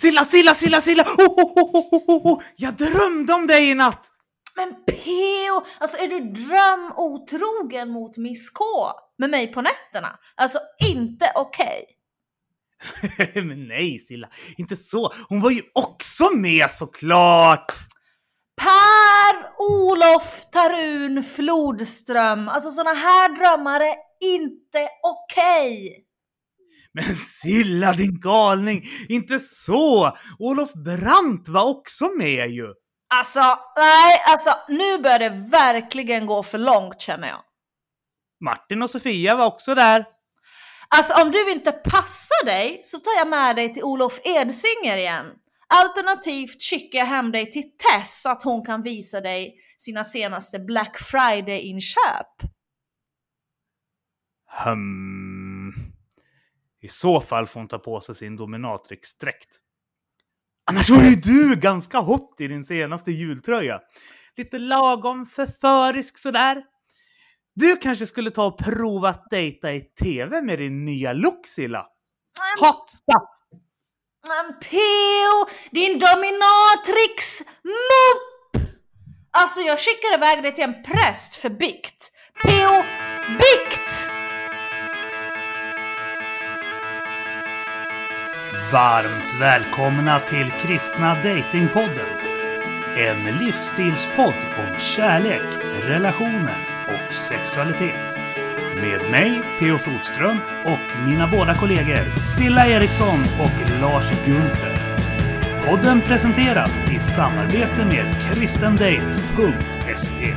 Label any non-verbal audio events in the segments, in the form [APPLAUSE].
Silla, Silla, Silla, Silla! Oh, oh, oh, oh, oh, oh. Jag drömde om dig i natt! Men Peo, alltså är du drömotrogen mot Miss K med mig på nätterna? Alltså inte okej. [LAUGHS] Men nej Silla, inte så. Hon var ju också med såklart! Per-Olof Tarun Flodström. Alltså såna här drömmar är inte okej. Men Silla din galning, inte så! Olof Brandt var också med ju! Alltså, nej, alltså nu börjar det verkligen gå för långt känner jag. Martin och Sofia var också där. Alltså om du inte passar dig så tar jag med dig till Olof Edsinger igen. Alternativt skickar jag hem dig till Tess så att hon kan visa dig sina senaste Black Friday-inköp. Hmm. I så fall får hon ta på sig sin dominatrix-dräkt. Annars var ju du ganska hot i din senaste jultröja. Lite lagom förförisk sådär. Du kanske skulle ta och prova att dejta i TV med din nya look Silla? Hot stuff! Men Peo, din dominatrix mupp! Alltså jag skickar iväg dig till en präst för bikt. Peo, bikt! Varmt välkomna till Kristna Datingpodden. En livsstilspodd om kärlek, relationer och sexualitet. Med mig, P.O. Flodström, och mina båda kollegor Silla Eriksson och Lars Gunther. Podden presenteras i samarbete med kristendate.se.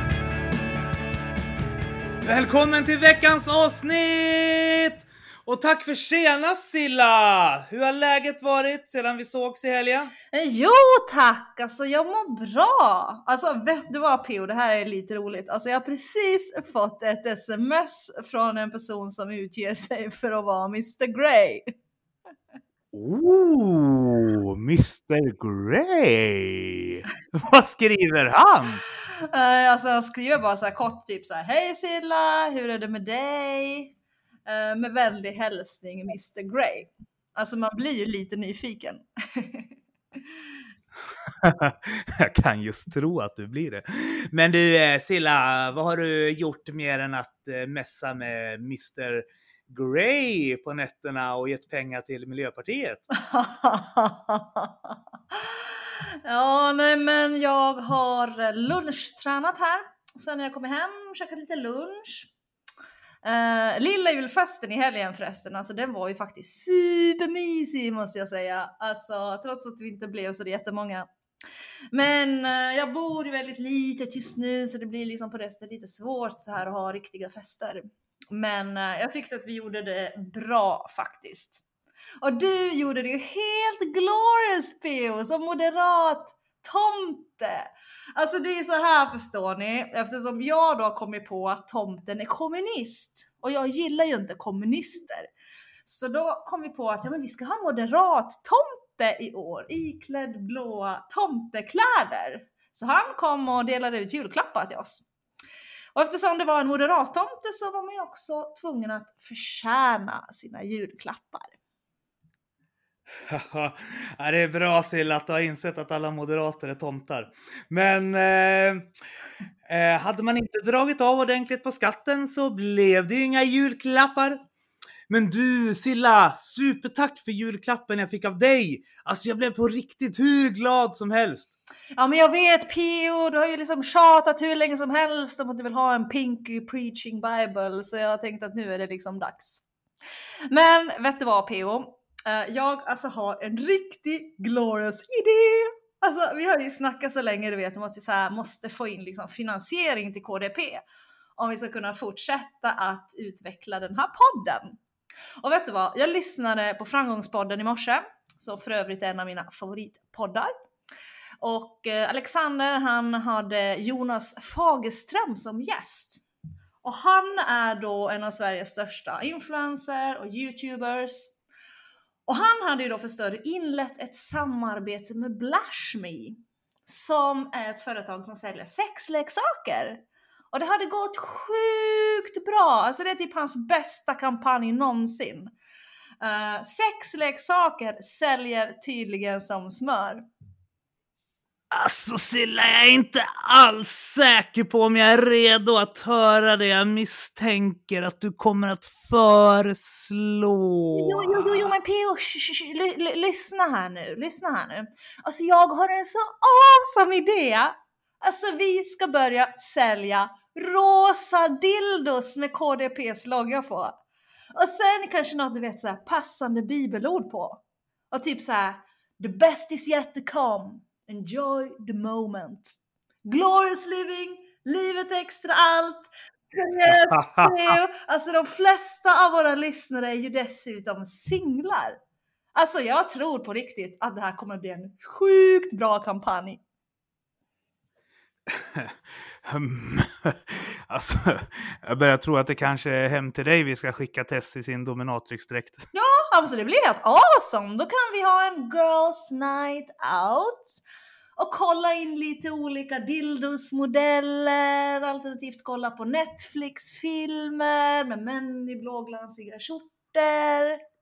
Välkommen till veckans avsnitt! Och tack för senast Silla! Hur har läget varit sedan vi sågs i helgen? Eh, Jo tack, alltså jag mår bra. Alltså vet du vad Pio, det här är lite roligt. Alltså jag har precis fått ett sms från en person som utger sig för att vara Mr Grey. Oh, Mr Grey! Vad skriver han? Eh, Alltså han skriver bara så här kort typ så här Hej Silla, hur är det med dig? Eh, Med vänlig hälsning Mr Grey. Alltså man blir ju lite nyfiken. [LAUGHS] Jag kan just tro att du blir det. Men du eh, Silla, vad har du gjort mer än att eh, messa med Mr Grey på nätterna och gett pengar till Miljöpartiet? [LAUGHS] ja, nej men jag har lunchtränat här. Sen när jag kommer hem, käkat lite lunch. Uh, lilla julfesten i helgen förresten, alltså den var ju faktiskt supermysig måste jag säga. Alltså trots att vi inte blev så jättemånga. Men uh, jag bor ju väldigt litet just nu så det blir liksom på resten lite svårt så här att ha riktiga fester. Men uh, jag tyckte att vi gjorde det bra faktiskt. Och du gjorde det ju helt glorious Pio, som moderat tomte. Alltså det är så här förstår ni, eftersom jag då har kommit på att tomten är kommunist och jag gillar ju inte kommunister. Så då kom vi på att ja, men vi ska ha moderat tomte i år, iklädd blåa tomtekläder. Så han kom och delade ut julklappar till oss. Och eftersom det var en moderat tomte så var man ju också tvungen att förtjäna sina julklappar. [LAUGHS] ja, det är bra Silla att du har insett att alla moderater är tomtar. Men eh, eh, hade man inte dragit av ordentligt på skatten så blev det ju inga julklappar. Men du Silla, supertack för julklappen jag fick av dig! Alltså jag blev på riktigt hur glad som helst. Ja men jag vet Pio, du har ju liksom tjatat hur länge som helst om att du vill ha en Pinky Preaching Bible så jag tänkte att nu är det liksom dags. Men vet du vad Pio? Eh, jag alltså har en riktig glorious idé! Alltså vi har ju snackat så länge du vet om att vi så här måste få in liksom finansiering till KDP om vi ska kunna fortsätta att utveckla den här podden. Och vet du vad? Jag lyssnade på Framgångspodden i morse, som för övrigt är en av mina favoritpoddar. Och eh, Alexander han hade Jonas Fagerström som gäst. Och han är då en av Sveriges största influencer och youtubers. Och han hade ju då för större inlett ett samarbete med Blashme som är ett företag som säljer sexleksaker. Och det hade gått sjukt bra, alltså det är typ hans bästa kampanj någonsin. Uh, sexleksaker säljer tydligen som smör. Alltså Silla, jag är inte alls säker på om jag är redo att höra det jag misstänker att du kommer att föreslå. Jo, jo, jo, jo men P.O. lyssna här nu, lyssna här nu. Alltså jag har en så awesome idé. Alltså vi ska börja sälja rosa dildos med KDPs logga på. Och sen kanske något du vet så här, passande bibelord på. Och typ så här, the best is yet to come. Enjoy the moment. Glorious living, livet extra allt. [LAUGHS] alltså de flesta av våra lyssnare är ju dessutom singlar. Alltså jag tror på riktigt att det här kommer bli en sjukt bra kampanj. [LAUGHS] [LAUGHS] alltså, jag börjar tro att det kanske är hem till dig vi ska skicka Tess i sin dominatrixdräkt. Ja, alltså det blir helt awesome! Då kan vi ha en girls night out och kolla in lite olika dildosmodeller, alternativt kolla på Netflix-filmer med män i blåglansiga skjortor.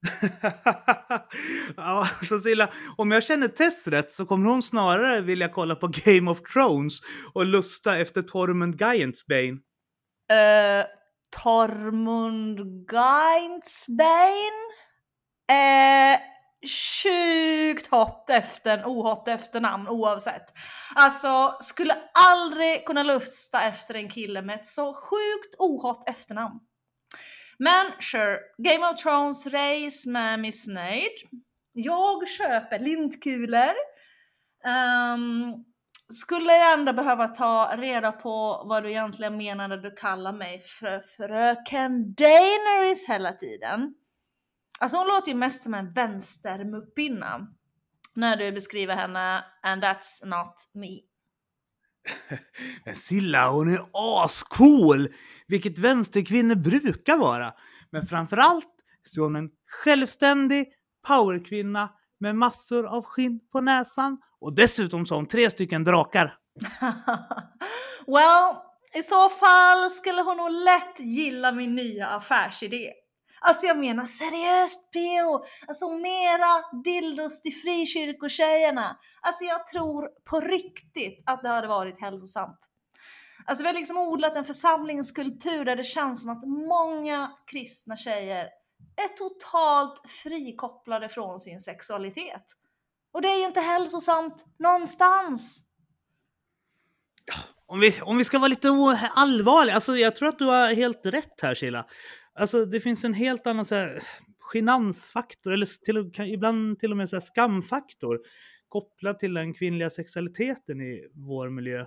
[LAUGHS] ja, Cecilia, om jag känner Tess rätt så kommer hon snarare vilja kolla på Game of Thrones och lusta efter Tormund Giantsbane. Uh, eh, Tormund Giantsbane? Uh, eh, sjukt hot efter ohot efternamn oavsett. Alltså, skulle aldrig kunna lusta efter en kille med ett så sjukt ohot efternamn. Men sure, Game of Thrones race med missnöjd. Jag köper lintkulor. Um, skulle jag ändå behöva ta reda på vad du egentligen menar när du kallar mig för fröken Daenerys hela tiden. Alltså hon låter ju mest som en vänstermuppinna när du beskriver henne and that's not me. [LAUGHS] Men Silla, hon är ascool! Vilket vänsterkvinnor brukar vara. Men framförallt så är hon en självständig powerkvinna med massor av skinn på näsan och dessutom så har hon tre stycken drakar. [LAUGHS] well, i så fall skulle hon nog lätt gilla min nya affärsidé. Alltså jag menar seriöst PO! Alltså mera dildos till frikyrkotjejerna. Alltså jag tror på riktigt att det hade varit hälsosamt. Alltså vi har liksom odlat en församlingskultur där det känns som att många kristna tjejer är totalt frikopplade från sin sexualitet. Och det är ju inte hälsosamt någonstans. Om vi, om vi ska vara lite allvarliga, alltså jag tror att du har helt rätt här Sheila. Alltså det finns en helt annan så här, genansfaktor, eller till, ibland till och med så här, skamfaktor kopplad till den kvinnliga sexualiteten i vår miljö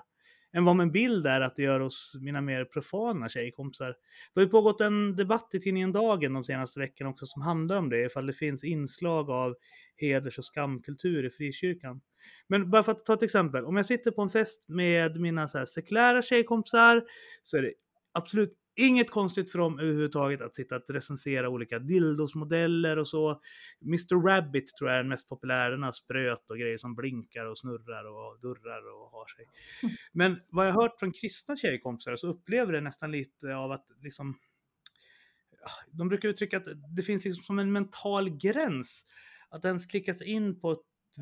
än vad min bild är att det gör hos mina mer profana tjejkompisar. Det har ju pågått en debatt i tidningen Dagen de senaste veckorna också som handlar om det, ifall det finns inslag av heders och skamkultur i frikyrkan. Men bara för att ta ett exempel, om jag sitter på en fest med mina så här sekulära tjejkompisar så är det absolut Inget konstigt för dem överhuvudtaget att sitta och recensera olika dildosmodeller och så. Mr Rabbit tror jag är den mest populära, den har spröt och grejer som blinkar och snurrar och durrar och har sig. [LAUGHS] Men vad jag har hört från kristna tjejkompisar så upplever det nästan lite av att liksom de brukar uttrycka att det finns liksom som en mental gräns att ens klicka sig in på ett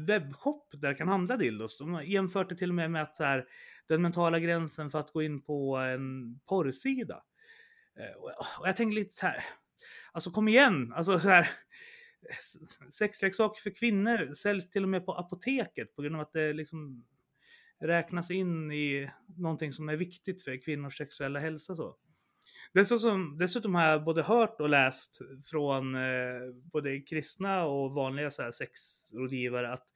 webbshop där kan handla dildos. De har jämfört det till och med med att så här, den mentala gränsen för att gå in på en porrsida. Eh, och jag tänker lite så här, alltså kom igen, alltså så här, [LAUGHS] sexleksaker för kvinnor säljs till och med på apoteket på grund av att det liksom räknas in i någonting som är viktigt för kvinnors sexuella hälsa. Så. Dessutom, dessutom har jag både hört och läst från eh, både kristna och vanliga så här, sexrådgivare att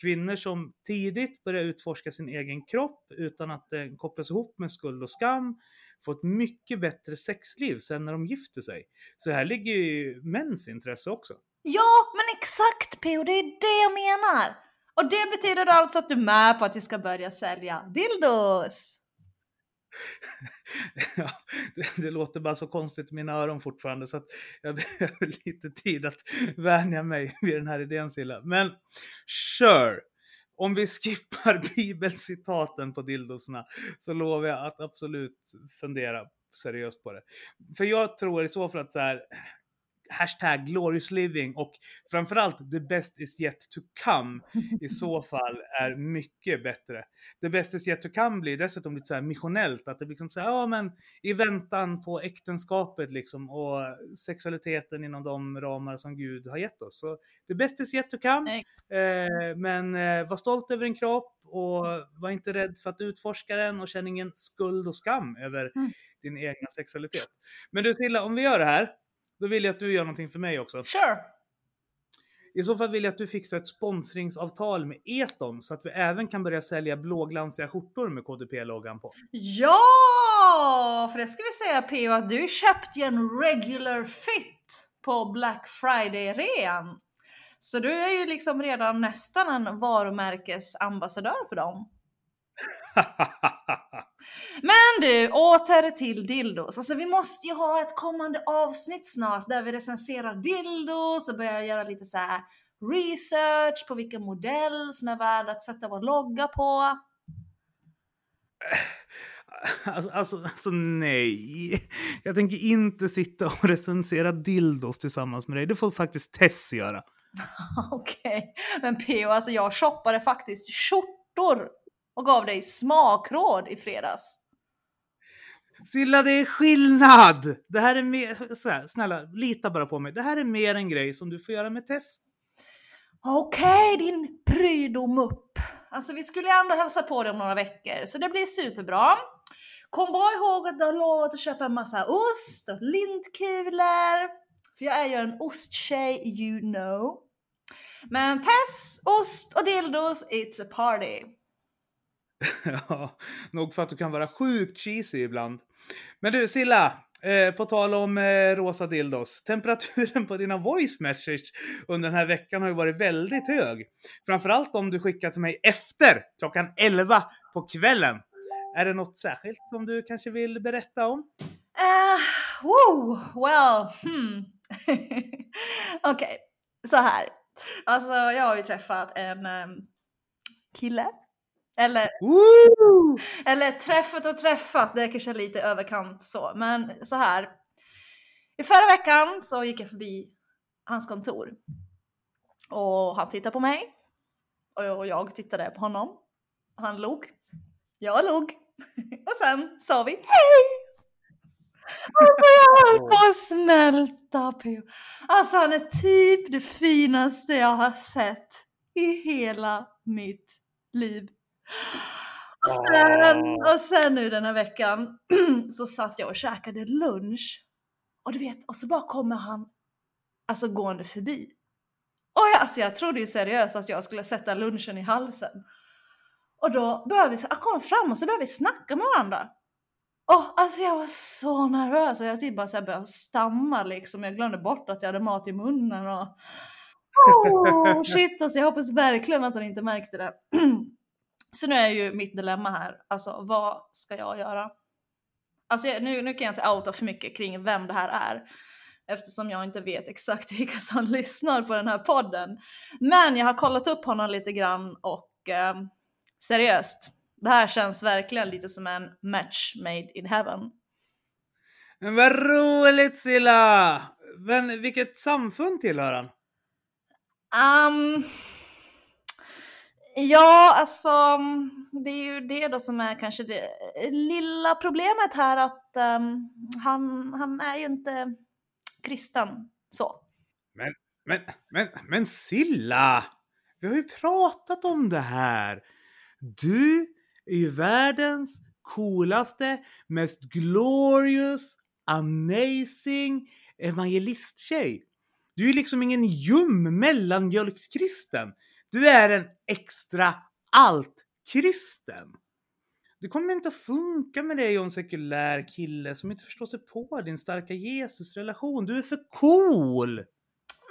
kvinnor som tidigt börjar utforska sin egen kropp utan att den kopplas ihop med skuld och skam får ett mycket bättre sexliv sen när de gifter sig. Så här ligger ju mäns intresse också. Ja, men exakt PO, det är det jag menar! Och det betyder alltså att du är med på att vi ska börja sälja dildos? [LAUGHS] ja, det, det, låter bara så konstigt i mina öron fortfarande så att jag behöver [LAUGHS] lite tid att vänja mig vid den här idén Silla. Men sure! Om vi skippar [LAUGHS] bibelcitaten på dildosna så lovar jag att absolut fundera seriöst på det. För jag tror i så fall att så här, hashtag glorious living och framförallt the best is yet to come i så [LAUGHS] fall är mycket bättre. The best is yet to come blir dessutom lite så här missionellt, att det blir liksom så här, ja men i väntan på äktenskapet liksom och sexualiteten inom de ramar som Gud har gett oss. Så the best is yet to come. Eh, men eh, var stolt över din kropp och var inte rädd för att utforska den och känn ingen skuld och skam över Mm. din egna sexualitet. Men du Tilla, om vi gör det här, då vill jag att du gör någonting för mig också. Sure. I så fall vill jag att du fixar ett sponsringsavtal med Eton så att vi även kan börja sälja blåglansiga skjortor med KDP-loggan på. Ja, för det ska vi säga PO att du köpte ju en regular fit på Black Friday-rean. Så du är ju liksom redan nästan en varumärkesambassadör för dem. [LAUGHS] Men du, åter till dildos. Alltså vi måste ju ha ett kommande avsnitt snart där vi recenserar dildos och börjar göra lite så här research på vilken modell som är värd att sätta vår logga på. Alltså, alltså, alltså nej. Jag tänker inte sitta och recensera dildos tillsammans med dig. Det får faktiskt Tess göra. [LAUGHS] Okej, men PO, alltså jag shoppade faktiskt skjortor och gav dig smakråd i fredags. Silla, det är skillnad! Det här är mer... Så här, snälla, lita bara på mig. Det här är mer en grej som du får göra med Tess. Okej, din prydomupp. Alltså vi skulle ju ändå hälsa på dig om några veckor, så det blir superbra. Kom bara ihåg att du har lovat att köpa en massa ost och lintkulor. För jag är ju en osttjej, you know. Men Tess, ost och dildos, it's a party. [LAUGHS] Ja, nog för att du kan vara sjukt cheesy ibland. Men du Silla, eh, på tal om eh, rosa dildos. Temperaturen på dina voice messages under den här veckan har ju varit väldigt hög. Framförallt om du skickar till mig efter klockan 11 på kvällen. Är det något särskilt som du kanske vill berätta om? Eh, uh, woo, well, hmm. [LAUGHS] Okej, så här. Alltså jag har ju träffat en um, kille. Eller, Woo! eller träffat och träffat, det är kanske lite överkant så. Men så här. I förra veckan så gick jag förbi hans kontor. Och han tittade på mig. Och jag- tittade på honom. Han log. Jag log. [LAUGHS] Och sen sa vi hej! Alltså jag höll på att smälta på. Alltså han är typ det finaste jag har sett i hela mitt liv. Och sen, och sen nu den här veckan [CLEARS THROAT] så satt jag och käkade lunch. Och du vet, och så bara kommer han alltså gående förbi. Och jag, alltså jag trodde ju seriöst att jag skulle sätta lunchen i halsen. Och då började vi, han kom fram och så började vi snacka med varandra. Och alltså jag var så nervös och jag typ bara så här började stamma liksom. Jag glömde bort att jag hade mat i munnen och... [LAUGHS] Oh, shit alltså jag hoppas verkligen att han inte märkte det. [CLEARS THROAT] Så nu är ju mitt dilemma här, alltså vad ska jag göra? Alltså nu, nu kan jag inte outa för mycket kring vem det här är. Eftersom jag inte vet exakt [LAUGHS] vilka som lyssnar på den här podden. Men jag har kollat upp honom lite grann och eh, seriöst, det här känns verkligen lite som en match made in heaven. Men vad roligt Silla! Men vilket samfund tillhör han? Um, ja, alltså det är ju det då som är kanske det lilla problemet här att um, han, han är ju inte kristen så. Men, men, men Silla! Vi har ju pratat om det här. Du är ju världens coolaste, mest glorious, amazing evangelisttjej. Du är ju liksom ingen ljum mellanmjölkskristen. Du är en extra allt-kristen. Det kommer inte att funka med dig och en sekulär kille som inte förstår sig på din starka Jesus-relation. Du är för cool!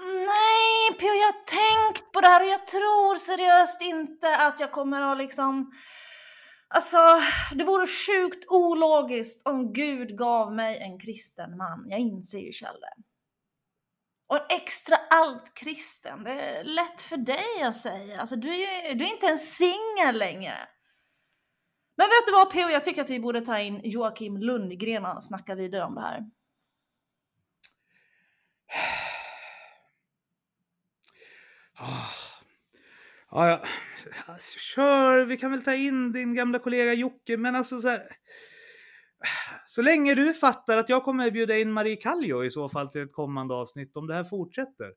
Nej, Pio, jag har tänkt på det här och jag tror seriöst inte att jag kommer att liksom... Alltså, det vore sjukt ologiskt om Gud gav mig en kristen man. Jag inser ju själv det och extra allt kristen. Det är lätt för dig att säga. Alltså, du, är ju, du är inte en singel längre. Men vet du vad PO, jag tycker att vi borde ta in Joakim Lundgren och snacka vidare om det här. Ja, ja. Kör, vi kan väl ta in din gamla kollega Jocke, men alltså så här så länge du fattar att jag kommer bjuda in Marie Kallio i så fall till ett kommande avsnitt om det här fortsätter.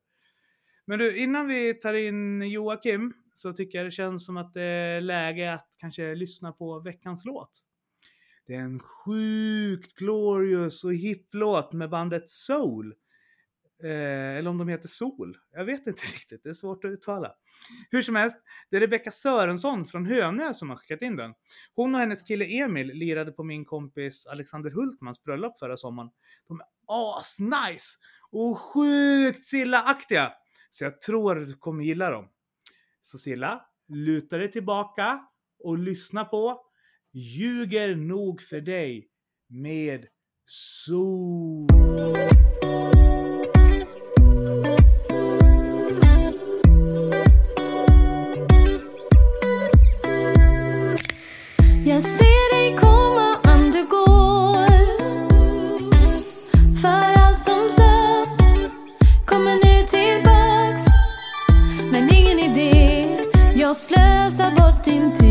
Men du, innan vi tar in Joakim så tycker jag det känns som att det är läge att kanske lyssna på veckans låt. Det är en sjukt glorious och hipp låt med bandet Soul. Eh, eller om de heter Sol. Jag vet inte [LAUGHS] riktigt, det är svårt att uttala. Hur som helst, det är Rebecka Sörensson från Hönö som har skickat in den. Hon och hennes kille Emil lirade på min kompis Alexander Hultmans bröllop förra sommaren. De är asnice och sjukt Silla-aktiga. Så jag tror att du kommer gilla dem. Så Silla, luta dig tillbaka och lyssna på Ljuger nog för dig med Sol. into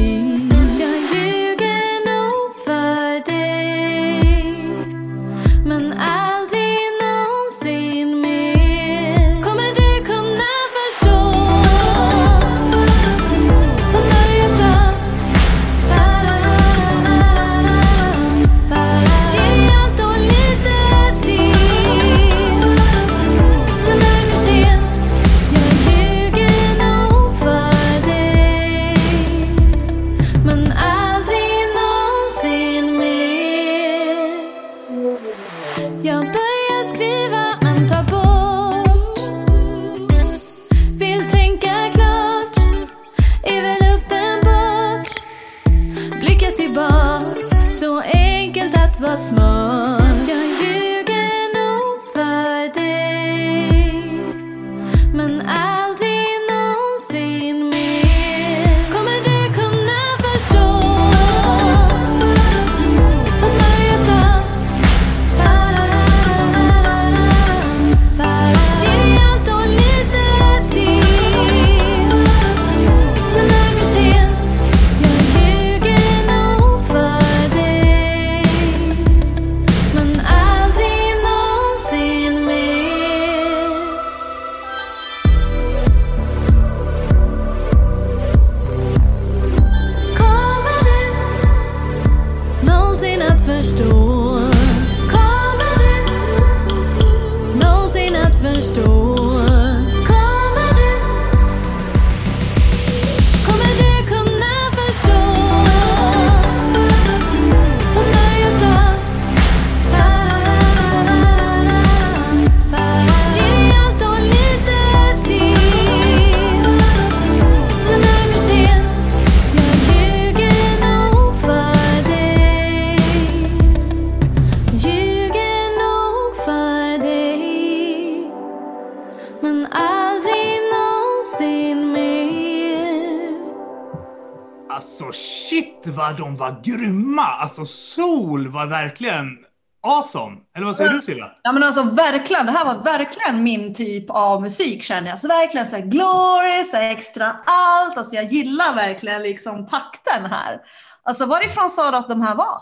var verkligen awesome! Eller vad säger du Silla? Ja men alltså verkligen, det här var verkligen min typ av musik känner jag. Så verkligen så här glory, så här extra allt. Alltså jag gillar verkligen liksom takten här. Alltså varifrån sa du att de här var?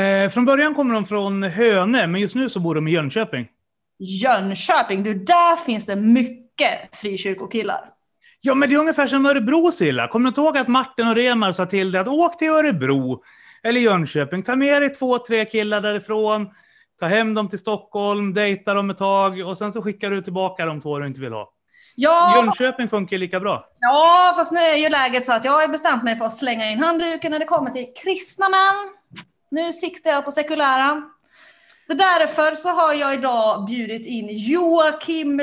Eh, från början kommer de från Hönö, men just nu så bor de i Jönköping. Jönköping, du där finns det mycket frikyrkokillar. Ja, men det är ungefär som Örebro Silla. Kommer du inte ihåg att Martin och Remar sa till dig att åk till Örebro eller Jönköping, ta med dig två, tre killar därifrån, ta hem dem till Stockholm, dejta dem ett tag och sen så skickar du tillbaka de två du inte vill ha. Ja, Jönköping funkar lika bra. ja, fast nu är ju läget så att jag har bestämt mig för att slänga in handduken när det kommer till kristna män. Nu siktar jag på sekulära. Så därför så har jag idag bjudit in Joakim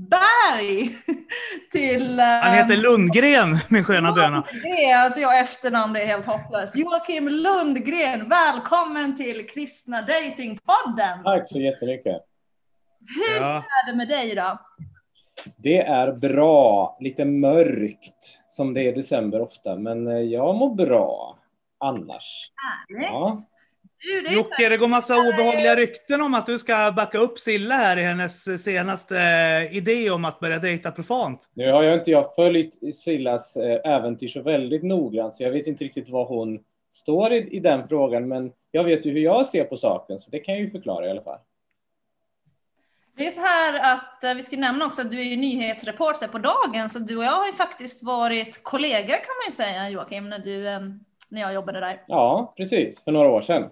Lundberg [LAUGHS] till... Han heter Lundgren, min sköna böna. Det är alltså jag efternamn, det är helt hopplöst. Joakim Lundgren, välkommen till Kristna Datingpodden. Tack så jättemycket. Hur Ja. är det med dig då? Det är bra. Lite mörkt som det är i december ofta, men eh, jag mår bra annars. Härligt. Ja. Det Jocke, det går massa obehagliga rykten om att du ska backa upp Silla här i hennes senaste eh, idé om att börja dejta profant. Nu har jag inte jag följt Sillas eh, äventyr så väldigt noggrant, så jag vet inte riktigt vad hon står i, i den frågan, men jag vet ju hur jag ser på saken, så det kan jag ju förklara i alla fall. Det är så här att eh, vi ska nämna också att du är ju nyhetsreporter på dagen, så du och jag har ju faktiskt varit kollegor kan man ju säga Joakim, när, du, när jag jobbade där. Ja, precis, för några år sedan.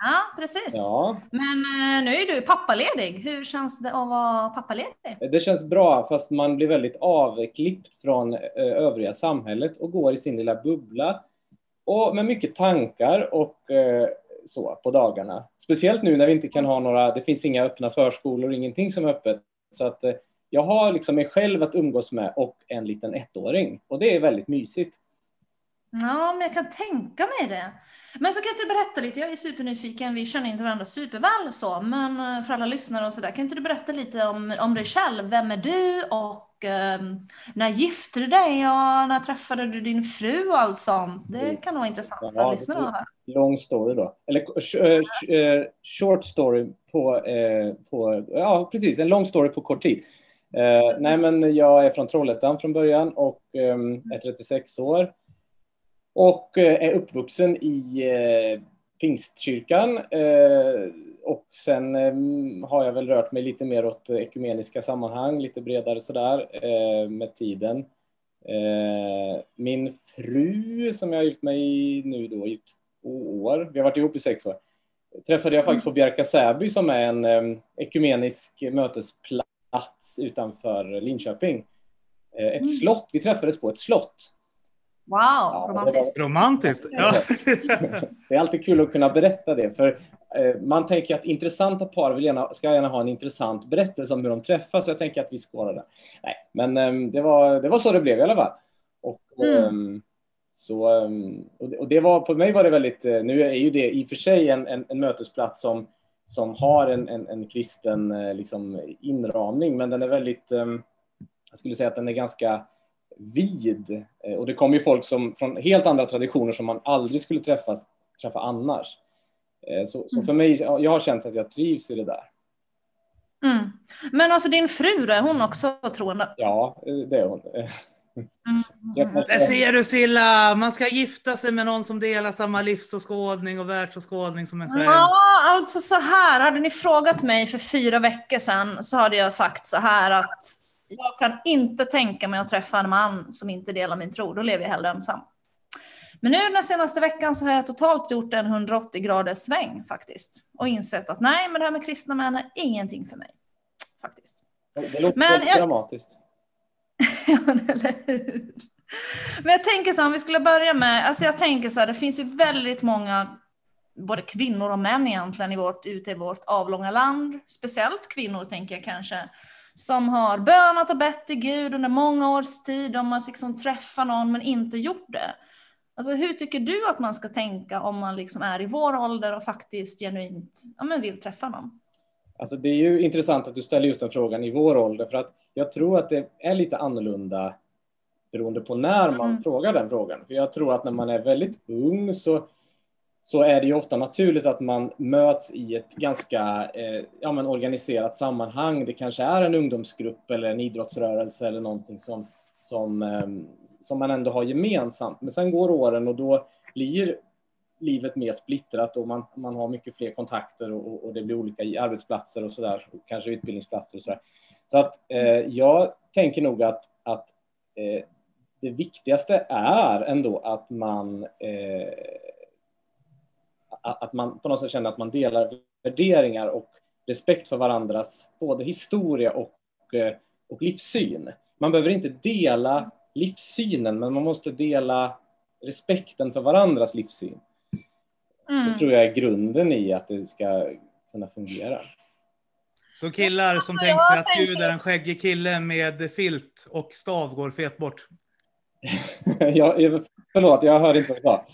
Ja, precis. Ja, Men eh, nu är du pappaledig. Hur känns det att vara pappaledig? det känns bra, fast man blir väldigt avklippt från eh, övriga samhället och går i sin lilla bubbla och med mycket tankar och eh, så på dagarna. Speciellt nu när vi inte kan ha några, det finns inga öppna förskolor, ingenting som är öppet. Så att jag har liksom mig själv att umgås med och en liten ettåring och det är väldigt mysigt. Ja, men jag kan tänka mig det. Men så kan jag inte berätta lite, jag är supernyfiken, vi känner inte varandra superväl så, men eh, för alla lyssnare och sådär, kan inte du berätta lite om, om dig själv? Vem är du och eh, när gifte du dig och när träffade du din fru och allt sånt? Det kan nog vara intressant för Ja, lyssnarna att höra. Lång story då. Eller eh, eh, short story på, på, ja precis, en lång story på kort tid. Eh, nej men jag är från Trollhättan från början och eh, är 36 år. Och eh, är uppvuxen i eh, Pingstkyrkan. Eh, och sen har jag väl rört mig lite mer åt ekumeniska sammanhang, lite bredare sådär med tiden. Min fru som jag har gift mig i nu då i två år, vi har varit ihop i sex år, träffade jag faktiskt på Bjärka Säby som är en ekumenisk mötesplats utanför Linköping. Ett slott, vi träffades på ett slott. Wow, det var- romantiskt. Romantiskt. Ja. [LAUGHS] Det är alltid kul att kunna berätta det, för eh, man tänker att intressanta par vill gärna, ska gärna ha en intressant berättelse om hur de träffas, så jag tänker att vi skårar där. Nej, men eh, det, var, det var så det blev i alla fall. Och, Mm. ehm, så, ehm, och, det, var, på mig var det väldigt, eh, nu är ju det i och för sig en, en, en mötesplats som, som har en, en, en kristen liksom, inramning, men den är väldigt, ehm, jag skulle säga att den är ganska vid. Eh, Och det kommer ju folk som, från helt andra traditioner som man aldrig skulle träffas, träffa annars. Eh, Så, så för mig, ja, jag har känt att jag trivs i det där. Mm. Men alltså din fru då, är hon också troende? Ja, eh, det är hon. [LAUGHS] Mm. Där ser du Silla, man ska gifta sig med någon som delar samma livsåskådning och världsåskådning som en själv. Ja, alltså så här. Hade ni frågat mig för fyra veckor sedan så hade jag sagt så här att jag kan inte tänka mig att träffa en man som inte delar min tro. Då lever jag hellre ensam. Men nu den senaste veckan så har jag totalt gjort en 180 graders sväng faktiskt. Och insett att nej, men det här med kristna män är ingenting för mig. Faktiskt. Det låter Men jag- dramatiskt. [LAUGHS] Ja, eller hur? Men jag tänker så här, om vi skulle börja med, alltså jag tänker så här, det finns ju väldigt många, både kvinnor och män egentligen, i vårt, ute i vårt avlånga land, speciellt kvinnor tänker jag kanske, som har bönat och bett till Gud under många års tid om att liksom träffa någon men inte gjort det. Alltså hur tycker du att man ska tänka om man liksom är i vår ålder och faktiskt genuint ja, men vill träffa någon? Alltså det är ju intressant att du ställer just den frågan i vår ålder, för att jag tror att det är lite annorlunda beroende på när man Mm. frågar den frågan. För jag tror att när man är väldigt ung så, så är det ju ofta naturligt att man möts i ett ganska eh, ja, men organiserat sammanhang. Det kanske är en ungdomsgrupp eller en idrottsrörelse eller någonting som, som, eh, som man ändå har gemensamt. Men sen går åren och då blir livet mer splittrat och man, man har mycket fler kontakter och, och- det blir olika arbetsplatser och sådär, kanske utbildningsplatser och sådär. Så att eh, jag tänker nog att, att eh, det viktigaste är ändå att man eh, att man på något sätt känner att man delar värderingar och respekt för varandras både historia och, eh, och livssyn. Man behöver inte dela livssynen, men man måste dela respekten för varandras livssyn. Mm. Det tror jag är grunden i att det ska kunna fungera. Så killar som Alltså, tänker sig att tänker- Gud är en skäggig kille med filt och stav går fet bort. [LAUGHS] jag, jag- förlåt, jag hörde inte vad du sa.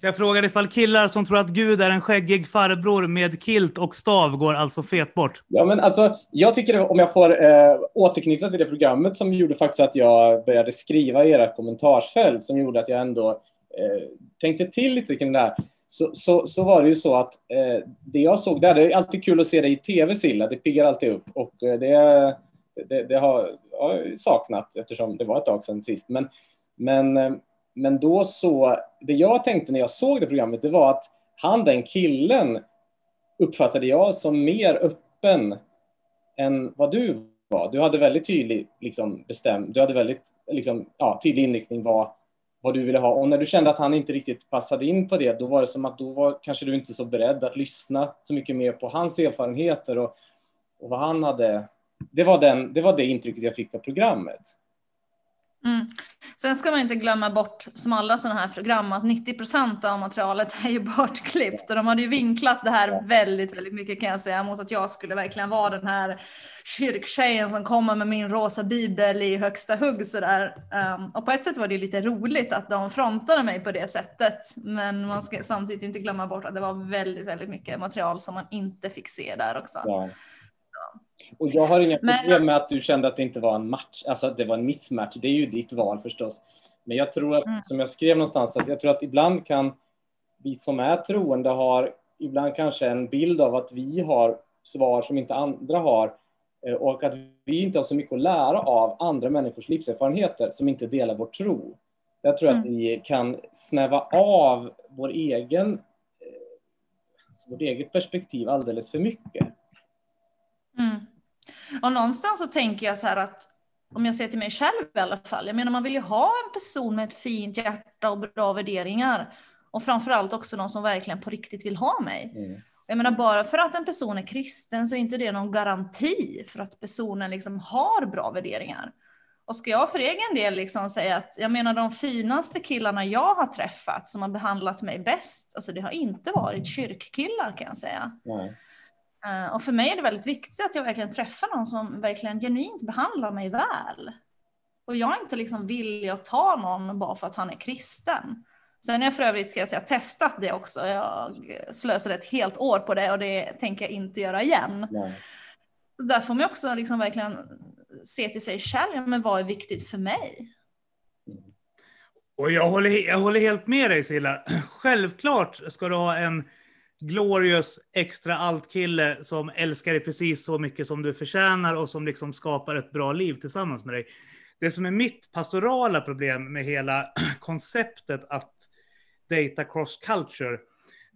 Jag frågar ifall killar som tror att Gud är en skäggig farbror med kilt och stav går alltså fet bort. Ja, men alltså, jag tycker, om jag får eh, återknyta till det programmet som gjorde faktiskt att jag började skriva i era kommentarsfält, som gjorde att jag ändå eh, tänkte till lite kring det här, så, så, så var det ju så att eh, det jag såg där, det är alltid kul att se det i tv Silla, det piggar alltid upp och eh, det, det, det har jag saknat eftersom det var ett tag sedan sist. Men, men, eh, men då så, det jag tänkte när jag såg det programmet, det var att han, den killen, uppfattade jag som mer öppen än vad du var. Du hade väldigt tydlig, liksom, bestämd, du hade väldigt liksom, ja, tydlig inriktning vad, vad du ville ha. Och när du kände att han inte riktigt passade in på det, då var det som att då var kanske du inte så beredd att lyssna så mycket mer på hans erfarenheter och, och vad han hade. Det var, den, det var det intrycket jag fick av programmet. Mm. Sen ska man inte glömma bort, som alla sådana här program, att 90 procent av materialet är ju bortklippt. Och de hade ju vinklat det här väldigt, väldigt mycket kan jag säga, mot att jag skulle verkligen vara den här kyrktjejen som kommer med min rosa bibel i högsta hugg sådär. Um, och på ett sätt var det lite roligt att de frontade mig på det sättet. Men man ska samtidigt inte glömma bort att det var väldigt, väldigt mycket material som man inte fick se där också. Ja. Och jag har inga Men- problem med att du kände att det inte var en match, alltså att det var en missmatch. Det är ju ditt val förstås. Men jag tror att, Mm. som jag skrev någonstans, att jag tror att ibland kan vi som är troende har ibland kanske en bild av att vi har svar som inte andra har eh, och att vi inte har så mycket att lära av andra människors livserfarenheter som inte delar vår tro. Där tror jag att Mm. vi kan snäva av vår egen, eh, alltså vårt eget perspektiv alldeles för mycket. Mm. Och någonstans så tänker jag så här att om jag ser till mig själv i alla fall, jag menar man vill ju ha en person med ett fint hjärta och bra värderingar. Och framförallt också någon som verkligen på riktigt vill ha mig. Mm. Jag menar bara för att en person är kristen så är inte det någon garanti för att personen liksom har bra värderingar. Och ska jag för egen del liksom säga att jag menar de finaste killarna jag har träffat som har behandlat mig bäst, alltså det har inte varit kyrkkillar kan jag säga. Nej. Eh, Och för mig är det väldigt viktigt att jag verkligen träffar någon som verkligen genuint behandlar mig väl. Och jag är inte liksom villig att ta någon bara för att han är kristen. Sen har jag för övrigt, ska jag säga, testat det också. Jag slösade ett helt år på det och det tänker jag inte göra igen. Nej. Där får man också liksom verkligen se till sig själv, men vad är viktigt för mig? Och jag håller, jag håller helt med dig Silla. [CLEARS THROAT] Självklart ska du ha en glorious extra allt-kille som älskar dig precis så mycket som du förtjänar och som liksom skapar ett bra liv tillsammans med dig. Det som är mitt pastorala problem med hela [CLEARS THROAT] konceptet att data cross culture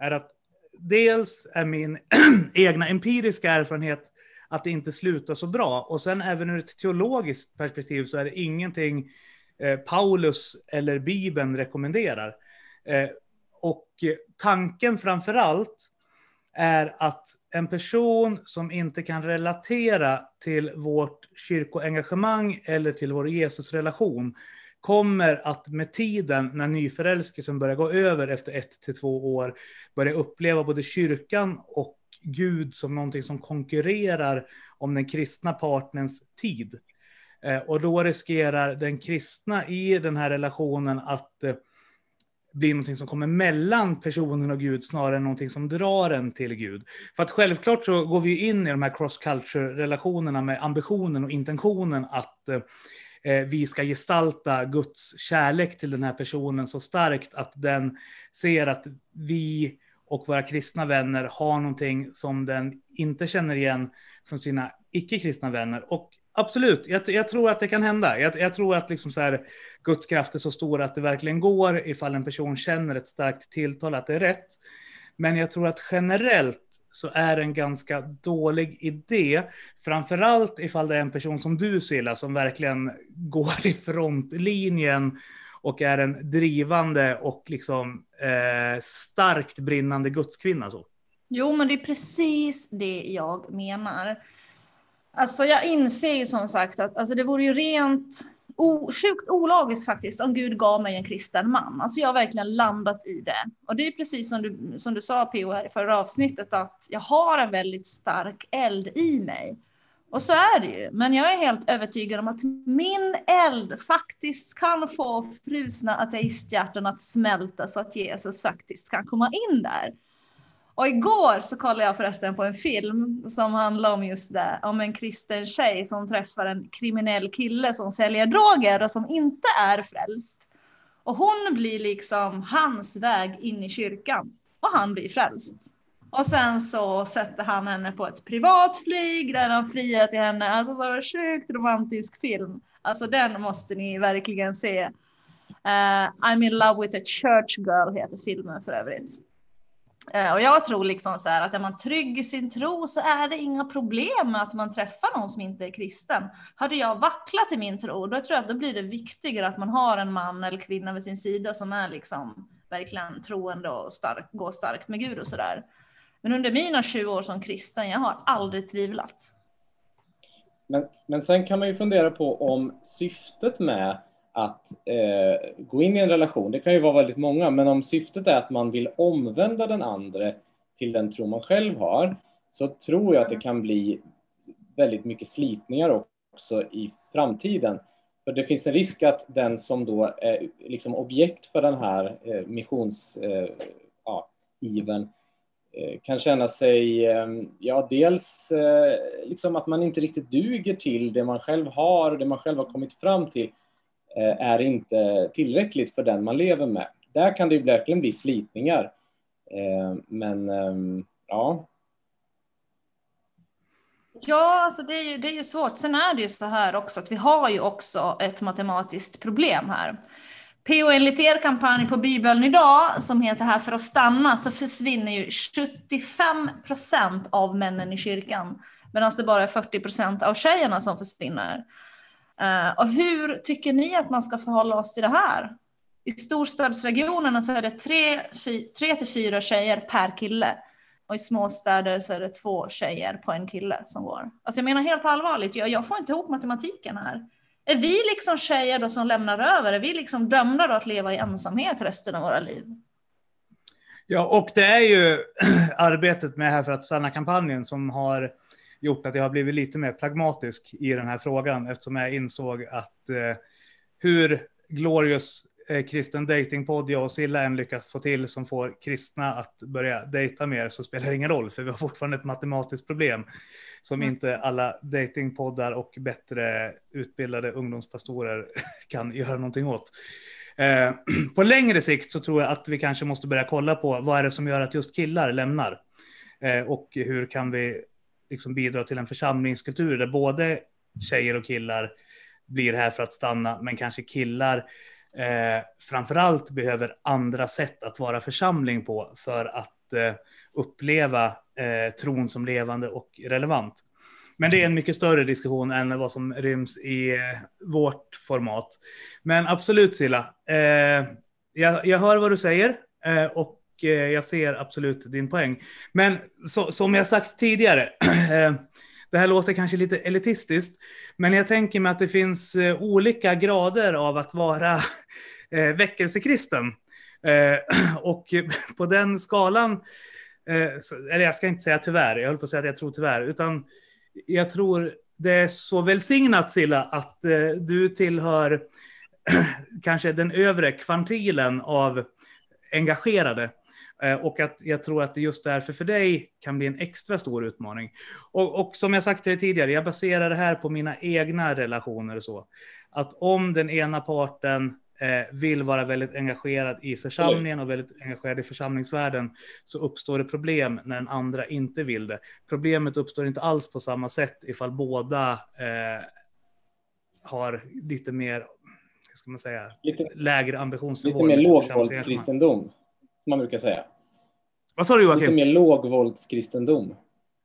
är att dels är min [CLEARS THROAT] egna empiriska erfarenhet att det inte slutar så bra. Och sen även ur ett teologiskt perspektiv så är det ingenting eh, Paulus eller Bibeln rekommenderar. Eh, och tanken framför allt är att en person som inte kan relatera till vårt kyrkoengagemang eller till vår Jesusrelation kommer att med tiden, när nyförälskelsen börjar gå över efter ett till två år, börja uppleva både kyrkan och Gud som någonting som konkurrerar om den kristna partnerns tid. Eh, och då riskerar den kristna i den här relationen att eh, blir någonting som kommer mellan personen och Gud snarare än någonting som drar en till Gud. För att självklart så går vi in i de här cross-culture-relationerna med ambitionen och intentionen att eh, eh, vi ska gestalta Guds kärlek till den här personen så starkt att den ser att vi och våra kristna vänner har någonting som den inte känner igen från sina icke-kristna vänner. Och absolut, jag, jag tror att det kan hända. Jag, jag tror att liksom så här, Guds kraft är så stor att det verkligen går ifall en person känner ett starkt tilltal att det är rätt. Men jag tror att generellt så är det en ganska dålig idé. Framförallt ifall det är en person som du Silla som verkligen [LAUGHS] går i frontlinjen och är en drivande och liksom eh, starkt brinnande gudskvinna. Så. Jo, men det är precis det jag menar. Alltså jag inser ju som sagt att alltså, det vore ju rent o, sjukt ologiskt faktiskt om Gud gav mig en kristen man. Alltså jag har verkligen landat i det. Och det är precis som du, som du sa P.O. här i förra avsnittet att jag har en väldigt stark eld i mig. Och så är det ju. Men jag är helt övertygad om att min eld faktiskt kan få frusna ateisthjärtan att smälta så att Jesus faktiskt kan komma in där. Och igår så kollade jag förresten på en film som handlar om just det, om en kristen tjej som träffar en kriminell kille som säljer droger och som inte är frälst. Och hon blir liksom hans väg in i kyrkan. och han blir frälst. Och sen så sätter han henne på ett privatflyg där han friar till henne. Alltså så en sjukt romantisk film. Alltså den måste ni verkligen se. Uh, I'm in love with a church girl heter filmen för övrigt. Eh, och jag tror liksom så här att är man trygg i sin tro så är det inga problem med att man träffar någon som inte är kristen. Hade jag vacklat i min tro, då tror jag att då blir det viktigare att man har en man eller kvinna vid sin sida som är liksom verkligen troende och stark, går starkt med Gud och sådär. Men under mina 20 år som kristen, jag har aldrig tvivlat. Men, men sen kan man ju fundera på om syftet med att eh, gå in i en relation, det kan ju vara väldigt många, men om syftet är att man vill omvända den andra till den tro man själv har, så tror jag att det kan bli väldigt mycket slitningar också i framtiden. För det finns en risk att den som då är liksom objekt för den här eh, missionsivern eh, ja, Eh, kan känna sig, ehm, ja dels eh, liksom att man inte riktigt duger till det man själv har, det man själv har kommit fram till eh, Eh, är inte tillräckligt för den man lever med. Där kan det ju verkligen bli slitningar. Eh, men ehm, ja. Ja, alltså det är, ju, det är ju svårt. Sen är det ju så här också att vi har ju också ett matematiskt problem här. PO enligt er kampanj på Bibeln idag, som heter Här för att stanna, så försvinner ju 75 procent av männen i kyrkan, medan det bara är 40 procent av tjejerna som försvinner. Uh, och hur tycker ni att man ska förhålla oss till det här? I storstadsregionerna så är det tre, fy, tre till fyra tjejer per kille. Och i småstäder så är det två tjejer på en kille som går. Alltså jag menar helt allvarligt, jag, jag får inte ihop matematiken här. Är vi liksom tjejer då som lämnar över? Är vi liksom dömda då att leva i ensamhet resten av våra liv? Ja, och det är ju [CLEARS THROAT] arbetet med Här för att stanna-kampanjen som har gjort att jag har blivit lite mer pragmatisk i den här frågan eftersom jag insåg att eh, hur glorious eh, kristen datingpodd jag och Silla än lyckas få till som får kristna att börja dejta mer så spelar det ingen roll för vi har fortfarande ett matematiskt problem som mm. inte alla datingpoddar och bättre utbildade ungdomspastorer [LAUGHS] kan göra någonting åt. Eh, [CLEARS THROAT] på längre sikt så tror jag att vi kanske måste börja kolla på vad är det som gör att just killar lämnar eh, och hur kan vi liksom bidra till en församlingskultur där både tjejer och killar blir här för att stanna, men kanske killar eh, framförallt behöver andra sätt att vara församling på för att eh, uppleva eh, tron som levande och relevant. Men det är en mycket större diskussion än vad som ryms i eh, vårt format. Men absolut Silla, eh, jag, jag hör vad du säger eh, och Eh, jag ser absolut din poäng. Men så, som jag sagt tidigare, [CLEARS THROAT] eh, det här låter kanske lite elitistiskt, men jag tänker mig att det finns eh, olika grader av att vara [LAUGHS] väckelsekristen. [CLEARS THROAT] Och [LAUGHS] på den skalan, eller jag ska inte säga tyvärr, jag höll på att säga att jag tror tyvärr, utan jag tror det är så välsignat Silla att du tillhör [CLEARS THROAT] kanske den övre kvantilen av engagerade. Eh, och att jag tror att det just därför för dig kan bli en extra stor utmaning. Och, och som jag sagt till dig tidigare, jag baserar det här på mina egna relationer och så. Att om den ena parten eh, vill vara väldigt engagerad i församlingen och väldigt engagerad i församlingsvärlden så uppstår det problem när den andra inte vill det. Problemet uppstår inte alls på samma sätt ifall båda eh, har lite mer, hur ska man säga, lite, lägre ambitionsnivå. Lite mer lågvåldskristendom, som man brukar säga. Vad sa du Joakim? Lite mer lågvåldskristendom.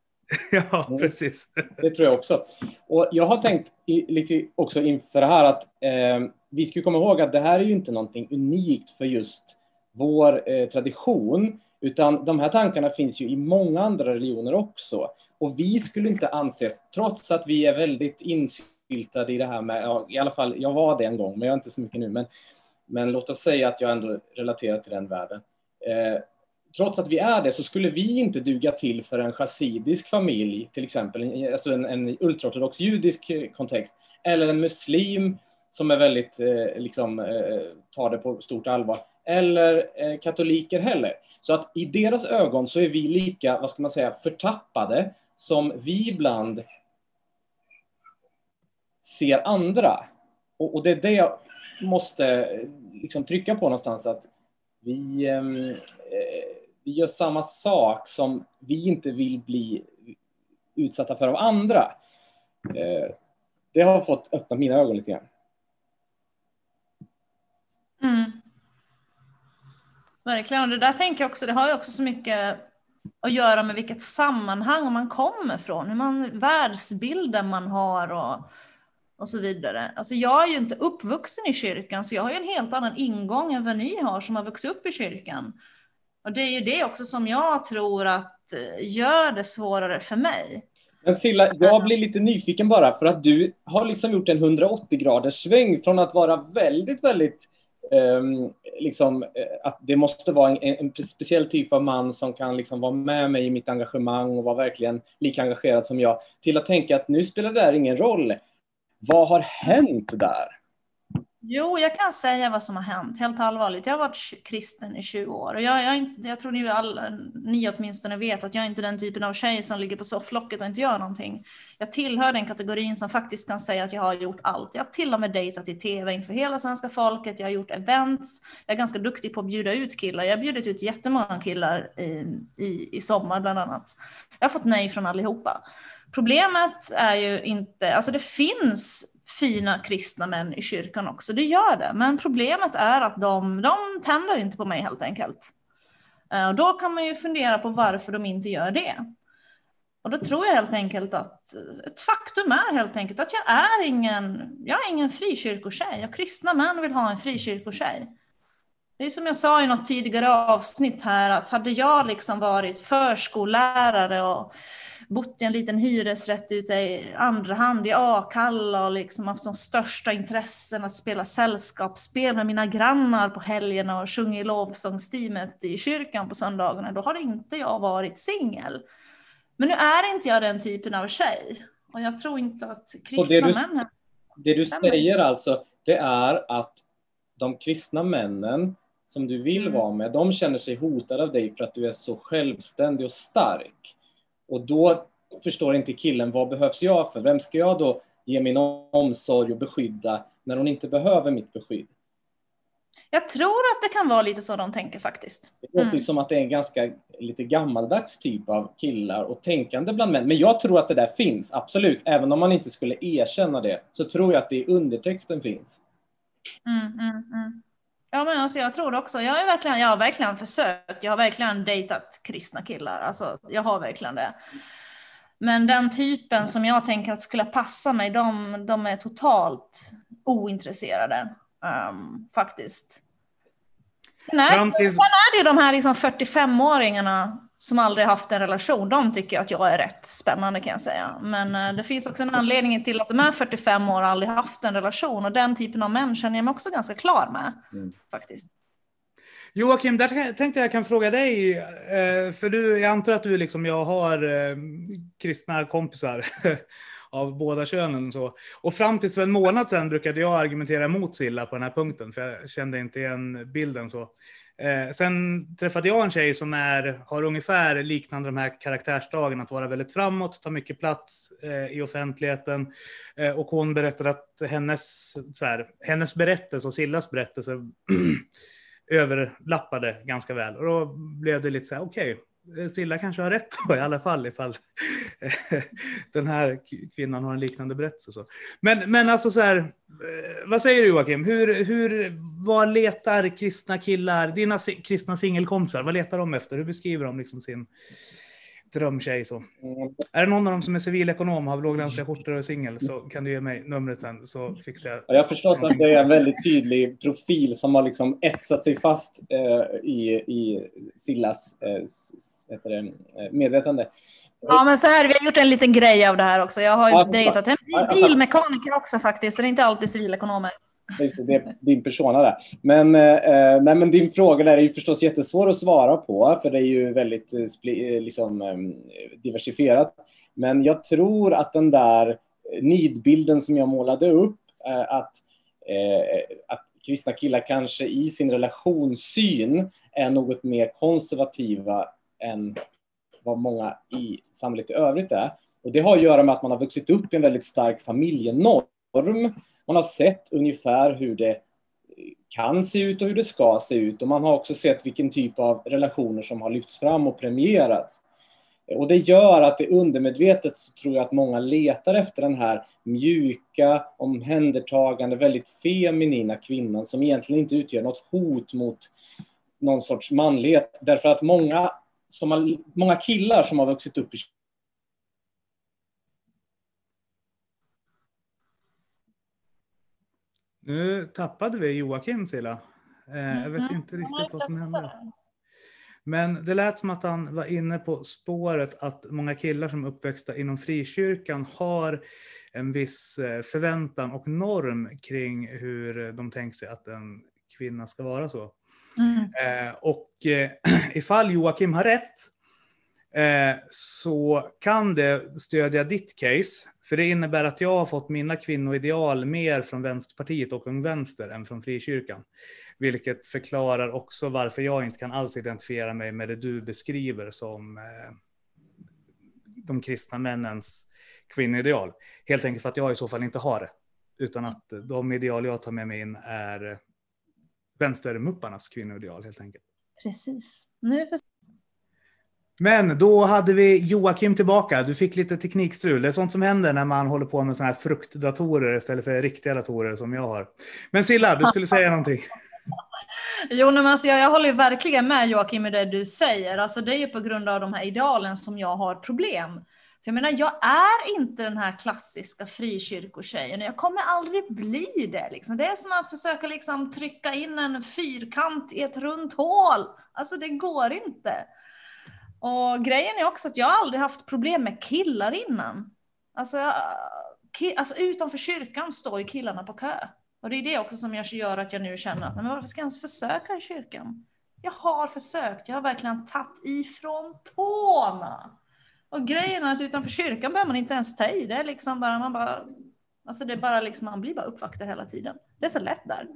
[LAUGHS] ja, mm. precis. Det tror jag också. Och jag har tänkt i, lite också inför det här att eh, vi ska komma ihåg att det här är ju inte någonting unikt för just vår eh, tradition, utan de här tankarna finns ju i många andra religioner också. Och vi skulle inte anses, trots att vi är väldigt insyltade i det här med, ja, i alla fall, jag var det en gång, men jag är inte så mycket nu, men, men låt oss säga att jag ändå relaterar till den världen. Eh, trots att vi är det så skulle vi inte duga till för en chassidisk familj, till exempel, alltså en, en ultraortodox judisk eh, kontext, eller en muslim som är väldigt, eh, liksom, eh, tar det på stort allvar, eller eh, katoliker heller. Så att i deras ögon så är vi lika, vad ska man säga, förtappade som vi ibland ser andra. Och, och det är det jag måste liksom trycka på någonstans, att vi, ehm, eh, vi gör samma sak som vi inte vill bli utsatta för av andra. Eh, det har fått öppna mina ögon lite grann. Mm. Verkligen. Och det där tänker jag också, det har ju också så mycket att göra med vilket sammanhang man kommer från, hur man, världsbilden man har och, och så vidare. Alltså jag är ju inte uppvuxen i kyrkan, så jag har ju en helt annan ingång än vad ni har som har vuxit upp i kyrkan. Och det är ju det också som jag tror att eh, gör det svårare för mig. Men Silla, jag blir lite nyfiken bara för att du har liksom gjort en 180 graders sväng från att vara väldigt, väldigt um, liksom, eh, att det måste vara en, en, speciell typ av man som kan liksom vara med mig i mitt engagemang och vara verkligen lika engagerad som jag, till att tänka att nu spelar det här ingen roll. Vad har hänt där? Jo, jag kan säga vad som har hänt, helt allvarligt. Jag har varit kristen i 20 år och jag, jag, jag tror ni, alla, ni åtminstone vet att jag är inte den typen av tjej som ligger på sofflocket och inte gör någonting. Jag tillhör den kategorin som faktiskt kan säga att jag har gjort allt. Jag har till och med dejtat i tv inför hela svenska folket. Jag har gjort events. Jag är ganska duktig på att bjuda ut killar. Jag har bjudit ut jättemånga killar i, i, i sommar bland annat. Jag har fått nej från allihopa. Problemet är ju inte, alltså det finns fina kristna män i kyrkan också, det gör det. Men problemet är att de, de tänder inte på mig helt enkelt. Eh, och då kan man ju fundera på varför de inte gör det. Och då tror jag helt enkelt att ett faktum är helt enkelt att jag är ingen, jag är ingen frikyrkotjej. Och kristna män vill ha en frikyrkotjej. Det är som jag sa i något tidigare avsnitt här att hade jag liksom varit förskollärare och bott i en liten hyresrätt ute i andra hand i Akalla och liksom haft som största intressen att spela sällskapsspel med mina grannar på helgerna och sjunga i lovsångsteamet i kyrkan på söndagarna, då har inte jag varit singel. Men nu är inte jag den typen av tjej. Och jag tror inte att kristna män... Det du säger alltså, det är att de kristna männen som du vill Mm. vara med, de känner sig hotade av dig för att du är så självständig och stark. Och då förstår inte killen, vad behövs jag för? Vem ska jag då ge min omsorg och beskydda när hon inte behöver mitt beskydd? Jag tror att det kan vara lite så de tänker faktiskt. Det låter Mm. som att det är en ganska lite gammaldags typ av killar och tänkande bland män. Men jag tror att det där finns, absolut. Även om man inte skulle erkänna det, så tror jag att det i undertexten finns. Mm, mm, mm. Ja, men alltså jag tror också, jag, är verkligen, jag har verkligen försökt, jag har verkligen dejtat kristna killar, alltså jag har verkligen det. Men den typen som jag tänker att skulle passa mig, de, de är totalt ointresserade ehm, faktiskt. Sen är, Fram till- sen är det ju de här liksom 45-åringarna som aldrig haft en relation, de tycker att jag är rätt spännande kan jag säga. Men eh, det finns också en anledning till att de är 45 år och aldrig haft en relation och den typen av män känner jag mig också ganska klar med. Mm. Faktiskt. Joakim, där tänkte jag kan fråga dig, eh, för du, jag antar att du liksom, jag har eh, kristna kompisar [LAUGHS] av båda könen. och Så. Och fram till för en månad sedan brukade jag argumentera emot Silla på den här punkten, för jag kände inte igen bilden så. Eh, sen träffade jag en tjej som är, har ungefär liknande de här karaktärsdragen, att vara väldigt framåt, ta mycket plats eh, i offentligheten. Eh, och hon berättade att hennes, så här, hennes berättelse och Sillas berättelse [CLEARS THROAT] överlappade ganska väl. Och då blev det lite så här, okej, okay, Eh, Silla kanske har rätt då i alla fall ifall eh, den här kvinnan har en liknande berättelse. Så. Men, men alltså så här, eh, vad säger du Joakim? Hur, hur, vad letar kristna killar, dina kristna singelkompisar, vad letar de efter? Hur beskriver de liksom sin drömtjej så? Mm. Är det någon av dem som är civilekonom, har låglönsiga skjortor och singel så kan du ge mig numret sen så fixar jag. Ja, Jag har förstått att det är en väldigt tydlig profil som har liksom etsat sig fast eh, i, i Sillas eh, det, eh, medvetande. Ja men så här, vi har gjort en liten grej av det här också. Jag har ju Ja, dejtat en bilmekaniker också faktiskt, så det är inte alltid civilekonomer. Det, är din persona där. Men, eh, eh, nej, men din fråga där är ju förstås jättesvår att svara på, för det är ju väldigt eh, eh, liksom, diversifierat. Men jag tror att den där nidbilden som jag målade upp, eh, att, eh, att kristna killar kanske i sin relationssyn är något mer konservativa än vad många i samhället i övrigt är. Och det har att göra med att man har vuxit upp i en väldigt stark familjenorm. Man har sett ungefär hur det kan se ut och hur det ska se ut. Och man har också sett vilken typ av relationer som har lyfts fram och premierats. Och det gör att det undermedvetet så tror jag att många letar efter den här mjuka, omhändertagande, väldigt feminina kvinnan som egentligen inte utgör något hot mot någon sorts manlighet. Därför att många, som har, många killar som har vuxit upp i Nu tappade vi Joakim Silla. Eh, jag vet Mhm. inte riktigt vad som hände. Men det lät som att han var inne på spåret att många killar som är uppväxta inom frikyrkan har en viss eh, förväntan och norm kring hur de tänker sig att en kvinna ska vara så. Mm. Eh, och [CLEARS THROAT] ifall Joakim har rätt eh, så kan det stödja ditt case. För det innebär att jag har fått mina kvinnoideal mer från Vänsterpartiet och Ung Vänster än från frikyrkan. Vilket förklarar också varför jag inte kan alls identifiera mig med det du beskriver som eh, de kristna männens kvinnoideal. Helt enkelt för att jag i så fall inte har det. Utan att de ideal jag tar med mig in är eh, vänstermupparnas kvinnoideal helt enkelt. Precis. Nu för... Men då hade vi Joakim tillbaka. Du fick lite teknikstrul. Det är sånt som händer när man håller på med såna här fruktdatorer istället för riktiga datorer som jag har. Men Silla, du skulle säga någonting. [LAUGHS] Jo, men alltså, jag, jag håller ju verkligen med Joakim med det du säger. Alltså, det är ju på grund av de här idealen som jag har problem. För jag menar, jag är inte den här klassiska frikyrkotjejen. Jag kommer aldrig bli det. Liksom. Det är som att försöka liksom, trycka in en fyrkant i ett runt hål. Alltså det går inte. Och grejen är också att jag aldrig haft problem med killar innan. Alltså, jag, ki, alltså utanför kyrkan står ju killarna på kö. Och det är det också som gör att jag nu känner att men varför ska jag ens försöka i kyrkan? Jag har försökt, jag har verkligen tagit ifrån tårna. Och grejen är att utanför kyrkan behöver man inte ens ta i. Det är liksom bara, man bara, alltså det är bara liksom, man blir bara uppvaktad hela tiden. Det är så lätt där.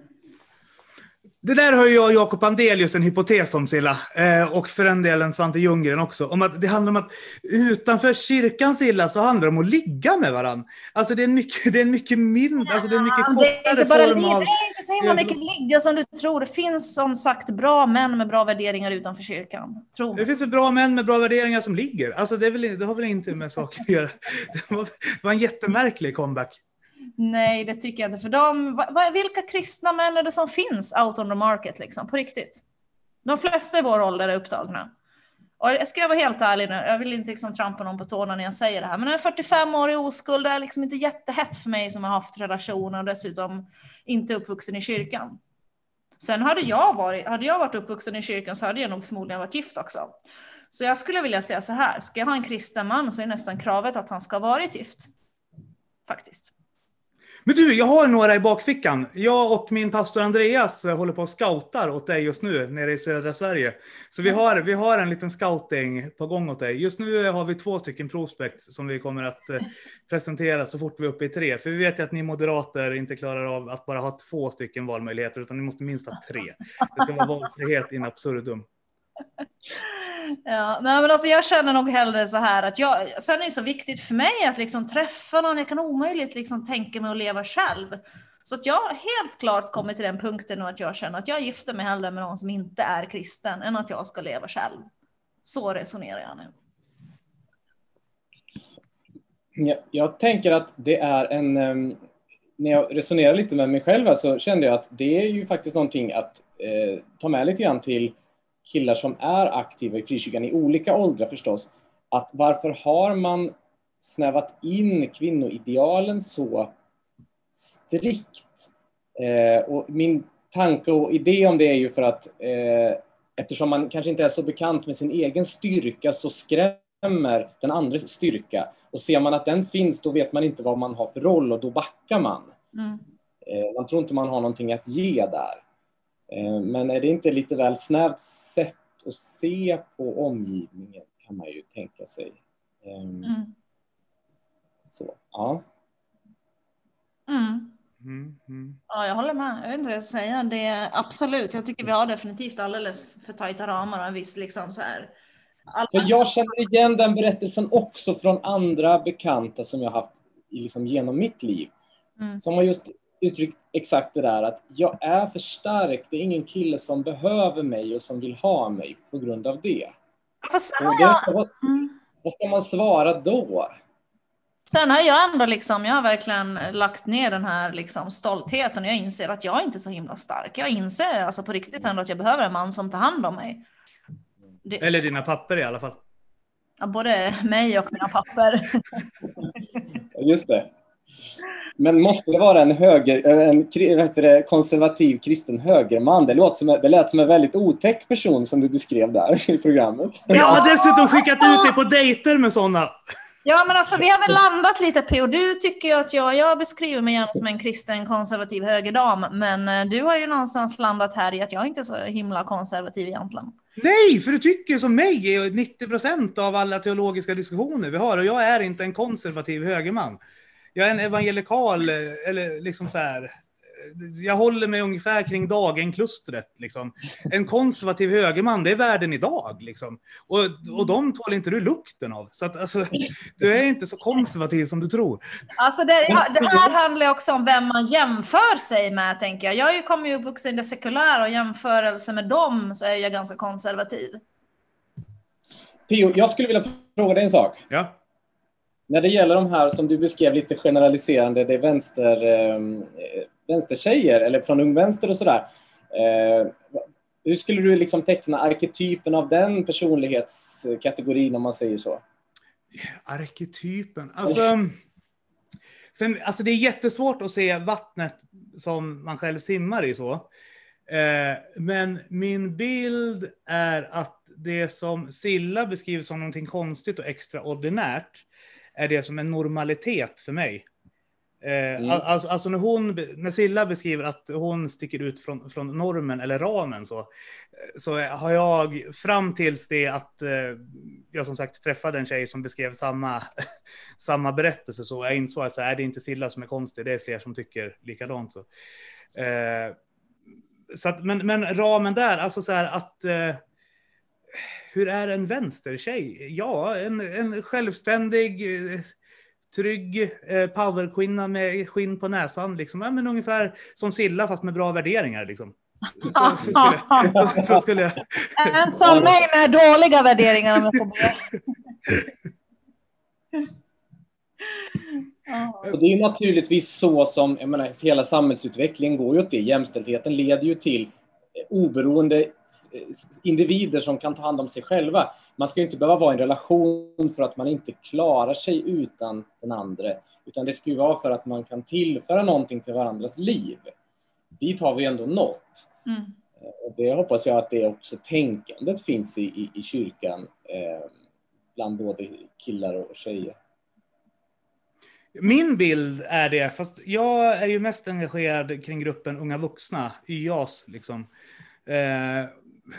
Det där har jag och Jakob Andelius en hypotes om Silla. Eh, och för den delen Svante Ljunggren också. Om att det handlar om att utanför kyrkan Silla så handlar det om att ligga med varandra. Alltså det är en mycket, [LAUGHS] det är en mycket mindre, alltså det är en mycket det är kortare inte bara form av... det är inte så himla mycket ligga som du tror. Det finns som sagt bra män med bra värderingar utanför kyrkan. Tro Det finns bra män med bra värderingar som ligger. Alltså det, är väl, det har väl inte med saker att göra. [LAUGHS] Det var, det var en jättemärklig comeback. Nej, det tycker jag inte. För de, va, va, vilka kristna män är det som finns out on the market liksom, på riktigt? De flesta i vår ålder är upptagna. Och jag ska vara helt ärlig nu, jag vill inte liksom trampa någon på tårna när jag säger det här, men jag är 45 år i oskuld, det är liksom inte jättehett för mig som har haft relationer och dessutom inte uppvuxen i kyrkan. Sen hade jag varit, hade jag varit uppvuxen i kyrkan så hade jag nog förmodligen varit gift också. Så jag skulle vilja säga så här, ska jag ha en kristen man så är nästan kravet att han ska ha varit gift. Faktiskt. Men du, jag har några i bakfickan. Jag och min pastor Andreas eh, håller på och scoutar åt dig just nu nere i södra Sverige. Så vi har, vi har en liten scouting på gång åt dig. Just nu har vi två stycken prospects som vi kommer att eh, [LAUGHS] presentera så fort vi är uppe i tre. För vi vet ju att ni moderater inte klarar av att bara ha två stycken valmöjligheter utan ni måste minst ha tre. Det ska vara valfrihet in absurdum. Ja, nej, men alltså jag känner nog hellre så här att jag, sen är det så viktigt för mig att liksom träffa någon, jag kan omöjligt liksom tänka mig att leva själv. Så att jag har helt klart kommit till den punkten och att jag känner att jag gifter mig hellre med någon som inte är kristen än att jag ska leva själv. Så resonerar jag nu. Jag, jag tänker att det är en... Ehm, när jag resonerar lite med mig själv så kände jag att det är ju faktiskt någonting att eh, ta med lite grann till killar som är aktiva i frikyrkan i olika åldrar förstås. Att varför har man snävat in kvinnoidealen så strikt? Eh, och min tanke och idé om det är ju för att eh, eftersom man kanske inte är så bekant med sin egen styrka så skrämmer den andres styrka. Och ser man att den finns, då vet man inte vad man har för roll och då backar man. Mm. Eh, man tror inte man har någonting att ge där. Eh, men är det inte lite väl snävt sätt att se på omgivningen kan man ju tänka sig. Eh, Mm. Så, ja. Mm. Mm, mm. Ja, jag håller med. Jag vet inte vad jag ska säga. Det är absolut. Jag tycker vi har definitivt alldeles för tajta ramar och en viss liksom så här. Alla... För jag känner igen den berättelsen också från andra bekanta som jag haft liksom genom mitt liv. Mm. Som har just uttryckt exakt det där att jag är för stark. Det är ingen kille som behöver mig och som vill ha mig på grund av det. Fast sen har jag, vad, mm. vad ska man svara då? sen har jag ändå liksom, jag har verkligen lagt ner den här liksom stoltheten och jag inser att jag är inte så himla stark. Jag inser alltså på riktigt ändå att jag behöver en man som tar hand om mig. Det, Eller dina papper i alla fall. ja, både mig och mina papper. [LAUGHS] Just det. Men måste det vara en, höger, en vad heter det, konservativ kristen högerman? Det, låter som, det lät som en väldigt otäck person som du beskrev där [LAUGHS] i programmet. Jag har dessutom skickat alltså- ut dig på dejter med sådana. Ja men alltså vi har väl landat lite på, och du tycker ju att jag, jag beskriver mig gärna som en kristen konservativ högerdam, men eh, du har ju någonstans landat här i att jag inte är så himla konservativ egentligen. Nej, för du tycker som mig i 90% av alla teologiska diskussioner vi har och jag är inte en konservativ högerman. Jag är en evangelikal, eh, eller liksom så här. eh, Jag håller mig ungefär kring dagenklustret. Liksom. En konservativ högerman, det är världen idag. Liksom. Och, och de tål inte du lukten av. Så att, alltså, du är inte så konservativ som du tror. Alltså det, det här handlar också om vem man jämför sig med tänker jag. Jag kommer ju uppvuxen i det sekulära och i jämförelse med dem så är jag ganska konservativ. Pio, jag skulle vilja fråga dig en sak. Ja. När det gäller de här som du beskrev lite generaliserande, det är vänster, eh, vänstertjejer eller från Ung Vänster och sådär. Eh, hur skulle du liksom teckna arketypen av den personlighetskategorin om man säger så? Arketypen. Alltså, för, alltså det är jättesvårt att se vattnet som man själv simmar i så. Eh, men min bild är att det som Silla beskriver som någonting konstigt och extraordinärt är det som en normalitet för mig. Eh, al- alltså, alltså när, hon, när Silla beskriver att hon sticker ut från, från normen eller ramen så, eh, så har jag fram tills det att eh, jag som sagt träffade en tjej som beskrev samma, [LAUGHS] samma berättelse så jag insåg att så här, är det inte Silla som är konstig, det är fler som tycker likadant. Så. Eh, så att, men, men ramen där, alltså så här att eh, hur är en vänstertjej? Ja, en, en självständig, eh, trygg eh, powerkvinna med skinn på näsan. Liksom. Ja, men ungefär som Silla fast med bra värderingar. Liksom. Så, så, [LAUGHS] skulle, så, så skulle jag... En som mig med dåliga värderingar om jag får be. Och det är naturligtvis så som, jag menar, hela samhällsutvecklingen går ju åt det. Jämställdheten leder ju till oberoende individer som kan ta hand om sig själva. Man ska ju inte behöva vara i en relation för att man inte klarar sig utan den andra, utan det ska ju vara för att man kan tillföra någonting till varandras liv. Dit har vi ändå nått. Mm. Och det hoppas jag att det också tänkandet finns i, i, i kyrkan eh, bland både killar och tjejer. Min bild är det, fast jag är ju mest engagerad kring gruppen unga vuxna, YAS liksom. Eh,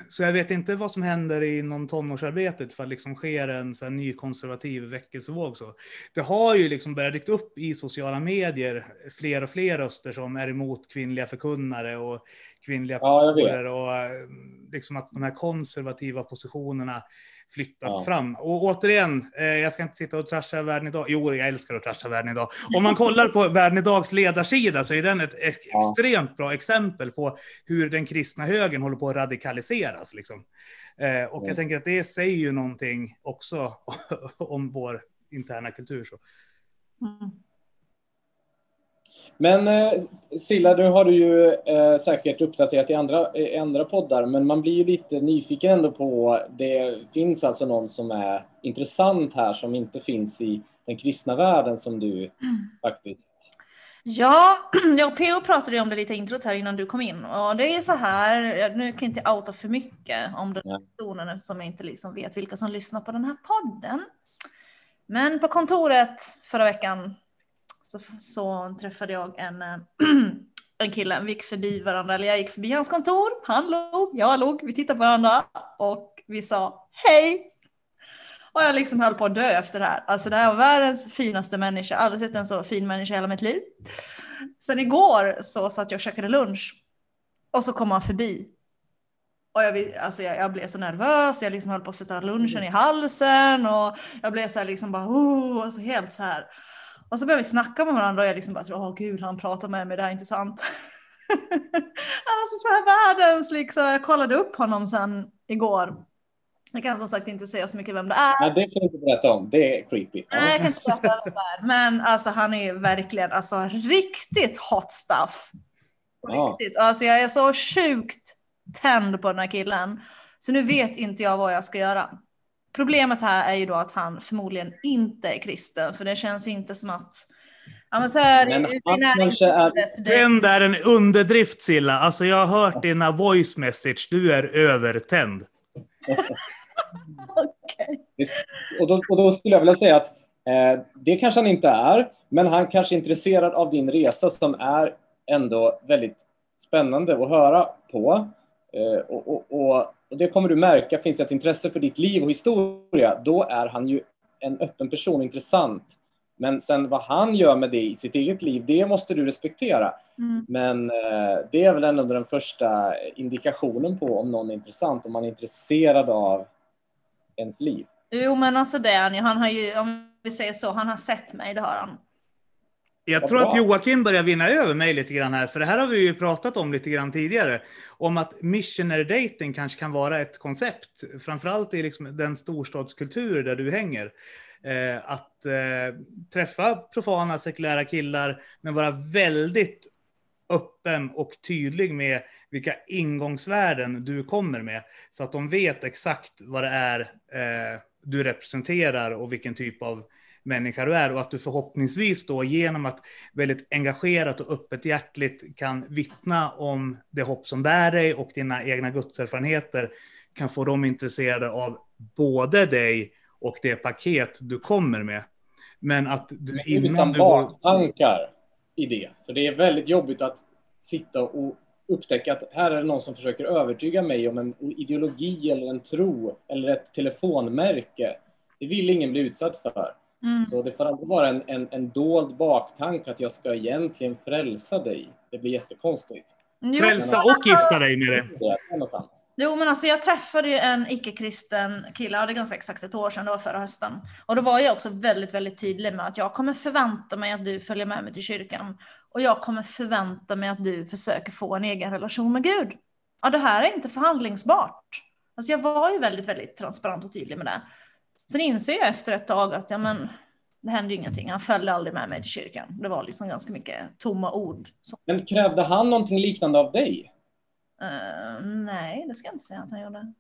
så jag vet inte vad som händer inom tonårsarbetet för att liksom sker en så här ny konservativ väckelsevåg. Så. Det har ju liksom börjat dyka upp i sociala medier fler och fler röster som är emot kvinnliga förkunnare och kvinnliga Ja, pastorer och eh, liksom att de här konservativa positionerna flyttas Ja. fram. Och återigen, eh, jag ska inte sitta och trasha världen idag. Jo, jag älskar att trasha världen idag. Om man kollar på världen idags ledarsida så är den ett, ett Ja. extremt bra exempel på hur den kristna högern håller på att radikaliseras. Liksom. Eh, och Mm. jag tänker att det säger ju någonting också [LAUGHS] om vår interna kultur. Så. Mm. Men eh, Silla, nu har du ju eh, säkert uppdaterat i andra, i andra poddar, men man blir ju lite nyfiken ändå på, det finns alltså någon som är intressant här som inte finns i den kristna världen som du faktiskt... Ja, [CLEARS THROAT] jag och P.O. pratade ju om det lite i introt här innan du kom in. Och det är så här, nu kan jag inte outa för mycket om den här personen eftersom jag inte liksom vet vilka som lyssnar på den här podden. Men på kontoret förra veckan så, så träffade jag en, eh, [CLEARS THROAT] en kille. Vi gick förbi varandra, eller jag gick förbi hans kontor. Han log, jag log, vi tittade på varandra och vi sa hej. Och jag liksom höll på att dö efter det här. Alltså det här var världens finaste människa. Jag har aldrig sett en så fin människa i hela mitt liv. Sen igår så satt jag och käkade lunch. Och så kom han förbi. Och jag, alltså jag, jag blev så nervös, jag liksom höll på att sätta lunchen i halsen och jag blev så här liksom bara oh, alltså helt så här. Och så började vi snacka med varandra och jag liksom bara åh gud han pratar med mig, det här är inte sant. [LAUGHS] alltså så här världens liksom, jag kollade upp honom sen igår. Jag kan som sagt inte säga så mycket vem det är. Nej, det kan du inte berätta om. Det är creepy. Nej, jag kan inte berätta vem det är. Men alltså han är ju verkligen alltså riktigt hot stuff. Ja. Riktigt. Alltså jag är så sjukt tänd på den här killen. Så nu vet inte jag vad jag ska göra. Problemet här är ju då att han förmodligen inte är kristen. För det känns inte som att... Ja men så här, Men i- i är- där är en underdrift Silla. Alltså jag har hört dina voice message. Du är övertänd. Okej. Och då, och då skulle jag vilja säga att eh, det kanske han inte är, men han kanske är intresserad av din resa som är ändå väldigt spännande att höra på. Eh, och, och, och, och det kommer du märka, finns det ett intresse för ditt liv och historia, då är han ju en öppen person, intressant. Men sen vad han gör med det i sitt eget liv, det måste du respektera. Mm. Men eh, det är väl ändå den första indikationen på om någon är intressant, om man är intresserad av ens liv. Jo men alltså det. Han har ju, om vi säger så, han har sett mig, det har han. Jag tror att Joakim börjar vinna över mig lite grann här, för det här har vi ju pratat om lite grann tidigare. Om att missionary dating kanske kan vara ett koncept, framförallt i liksom den storstadskultur där du hänger. Eh, att eh, träffa profana sekulära killar, men vara väldigt öppen och tydlig med vilka ingångsvärden du kommer med. Så att de vet exakt vad det är eh, du representerar och vilken typ av människa du är. Och att du förhoppningsvis då genom att väldigt engagerat och öppet hjärtligt kan vittna om det hopp som bär dig och dina egna gudserfarenheter kan få dem intresserade av både dig och det paket du kommer med. Men att du innan du baktankar i det. För det är väldigt jobbigt att sitta och upptäcka att här är det någon som försöker övertyga mig om en ideologi eller en tro eller ett telefonmärke. Det vill ingen bli utsatt för. Mm. Så det får aldrig vara en, en, en dold baktanke att jag ska egentligen frälsa dig. Det blir jättekonstigt. Jo, Frälsa men och gifta dig med det. Det. Jo men alltså jag träffade ju en icke-kristen kille, det är ganska exakt ett år sedan, det var förra hösten. Och då var jag också väldigt, väldigt tydlig med att jag kommer förvänta mig att du följer med mig till kyrkan. Och jag kommer förvänta mig att du försöker få en egen relation med Gud. Ja, det här är inte förhandlingsbart. Alltså jag var ju väldigt, väldigt transparent och tydlig med det. Sen inser jag efter ett tag att ja, men, det hände ju ingenting. Han följde aldrig med mig till kyrkan. Det var liksom ganska mycket tomma ord. Men krävde han någonting liknande av dig? eh, nej, det ska jag inte säga att han gjorde.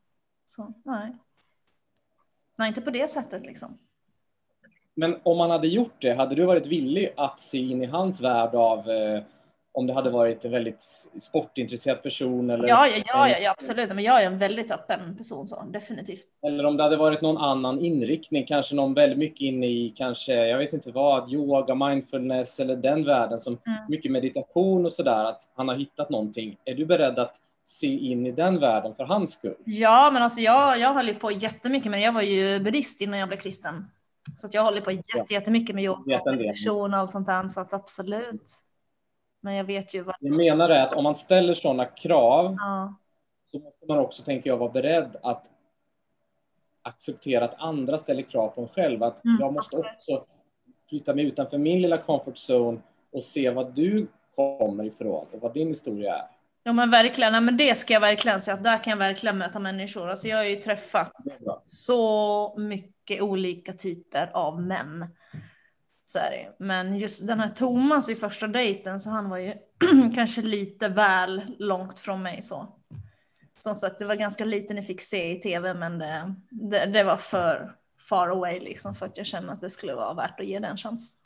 Så, nej. Nej, inte på det sättet liksom. Men om han hade gjort det, hade du varit villig att se in i hans värld av eh, om det hade varit en väldigt sportintresserad person eller, Ja, ja, ja, ja, absolut. Men jag är en väldigt öppen person så, definitivt. eller om det hade varit någon annan inriktning, kanske någon väldigt mycket inne i, kanske, jag vet inte vad, yoga, mindfulness eller den världen som Mm. mycket meditation och sådär, att han har hittat någonting. Är du beredd att se in i den världen för hans skull? Ja, men alltså jag, jag höll på jättemycket, men jag var ju buddhist innan jag blev kristen. Så att jag håller på jätte, jättemycket med yoga, meditation och allt sånt där, så att absolut. Men jag vet ju vad... Jag menar är att om man ställer sådana krav Ja, så måste man också, tänker jag, vara beredd att acceptera att andra ställer krav på en själv. Att Mm, jag måste absolut. också flytta mig utanför min lilla comfort zone och se vad du kommer ifrån och vad din historia är. ja men verkligen. Nej, men det ska jag verkligen säga, att där kan jag verkligen möta människor. Alltså jag har ju träffat så mycket olika typer av män. Så är det. Men just den här Thomas i första dejten, så han var ju [CLEARS THROAT] kanske lite väl långt från mig så. Som sagt, det var ganska lite ni fick se i tv, men det, det, det var för far away liksom för att jag kände att det skulle vara värt att ge den en chans.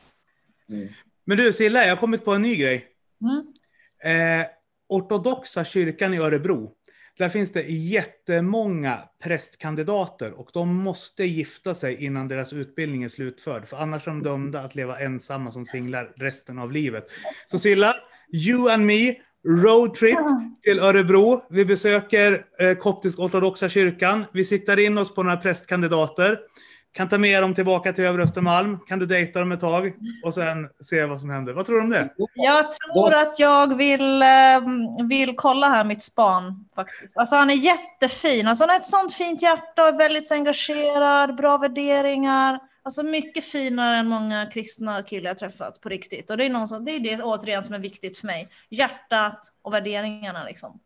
Mm. Men du Silla, jag har kommit på en ny grej. Mm. Eh, ortodoxa kyrkan i Örebro. Där finns det jättemånga prästkandidater och de måste gifta sig innan deras utbildning är slutförd. För annars är de dömda att leva ensamma som singlar resten av livet. Så Silla, you and me, roadtrip till Örebro. Vi besöker eh, koptisk ortodoxa kyrkan. Vi siktar in oss på några prästkandidater. Kan ta med dem tillbaka till Övre Östermalm. Kan du dejta dem ett tag och sen se vad som händer. Vad tror du om det? Jag tror att jag vill, eh, vill kolla här mitt span faktiskt. Alltså han är jättefin. Alltså han har ett sånt fint hjärta och är väldigt engagerad, bra värderingar, Alltså mycket finare än många kristna killar jag träffat på riktigt. Och det är, någon som, det är det återigen som är viktigt för mig. Hjärtat och värderingarna liksom.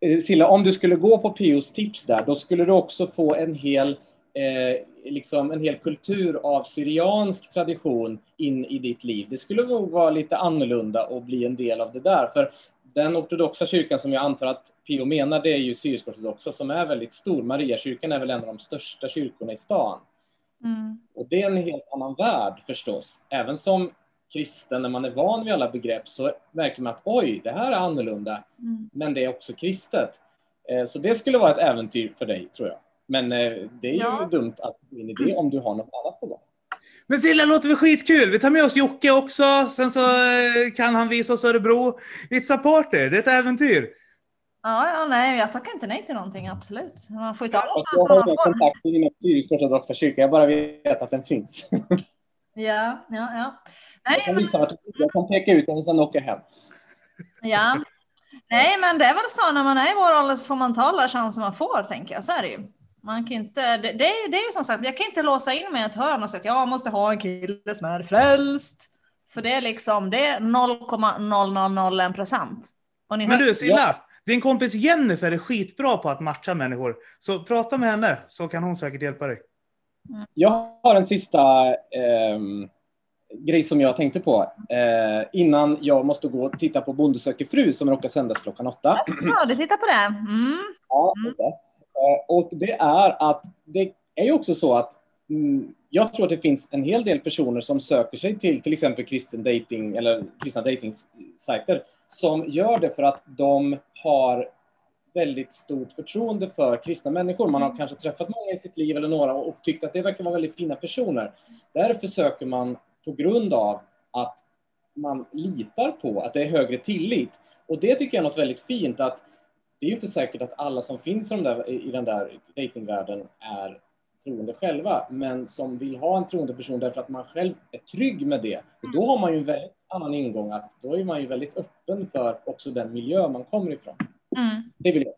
Eh, Silla, om du skulle gå på Pios tips där, då skulle du också få en hel, eh, liksom en hel kultur av syriansk tradition in i ditt liv. Det skulle nog vara lite annorlunda och bli en del av det där. För den ortodoxa kyrkan som jag antar att Pio menar, det är ju syrisk-ortodoxa som är väldigt stor. Mariakyrkan är väl en av de största kyrkorna i stan. Mm. Och det är en helt annan värld förstås. Även som kristen, när man är van vid alla begrepp, så märker man att oj, det här är annorlunda. Mm. Men det är också kristet. Eh, Så det skulle vara ett äventyr för dig, tror jag. Men eh, det är ju Ja. dumt att gå in i det om du har något annat på gång. Men Silla låter väl skitkul? Vi tar med oss Jocke också, sen så eh, kan han visa oss Örebro. It's a party, det är ett äventyr. Ja, ja, nej, jag tackar inte nej till någonting, absolut. Man får ju ta Och jag har kontakter inom syrisk-ortodoxa kyrkan, jag bara vet att den finns. Ja, ja, ja. Jag Nej, kan, men, visa jag kan peka ut den och sen åka hem. ja. nej, men det är väl så när man är i vår ålder så får man ta alla chanser man får, tänker jag. Så är det ju. Man kan inte, det, det, är, det är som sagt, jag kan inte låsa in mig i ett hörn och säga att jag måste ha en kille som är frälst. För det är liksom, det är 0,0001 procent. Men du Silla, din kompis Jennifer är skitbra på att matcha människor. Så prata med henne så kan hon säkert hjälpa dig. Jag har en sista ehm, grej som jag tänkte på eh, innan jag måste gå och titta på Bonde söker fru som råkar sändas klockan åtta. Jaså, du tittar på det? Mm. Ja, just det. Eh, Och det är att det är ju också så att mm, jag tror att det finns en hel del personer som söker sig till till exempel kristen dating eller kristna datingsajter som gör det för att de har väldigt stort förtroende för kristna människor. Man har kanske träffat många i sitt liv eller några och tyckt att det verkar vara väldigt fina personer. Därför söker man på grund av att man litar på att det är högre tillit. Och det tycker jag är något väldigt fint att det är ju inte säkert att alla som finns i den där, i den där datingvärlden är troende själva, men som vill ha en troende person därför att man själv är trygg med det. Och då har man ju en väldigt annan ingång, att då är man ju väldigt öppen för också den miljö man kommer ifrån. Mm. Det vill jag.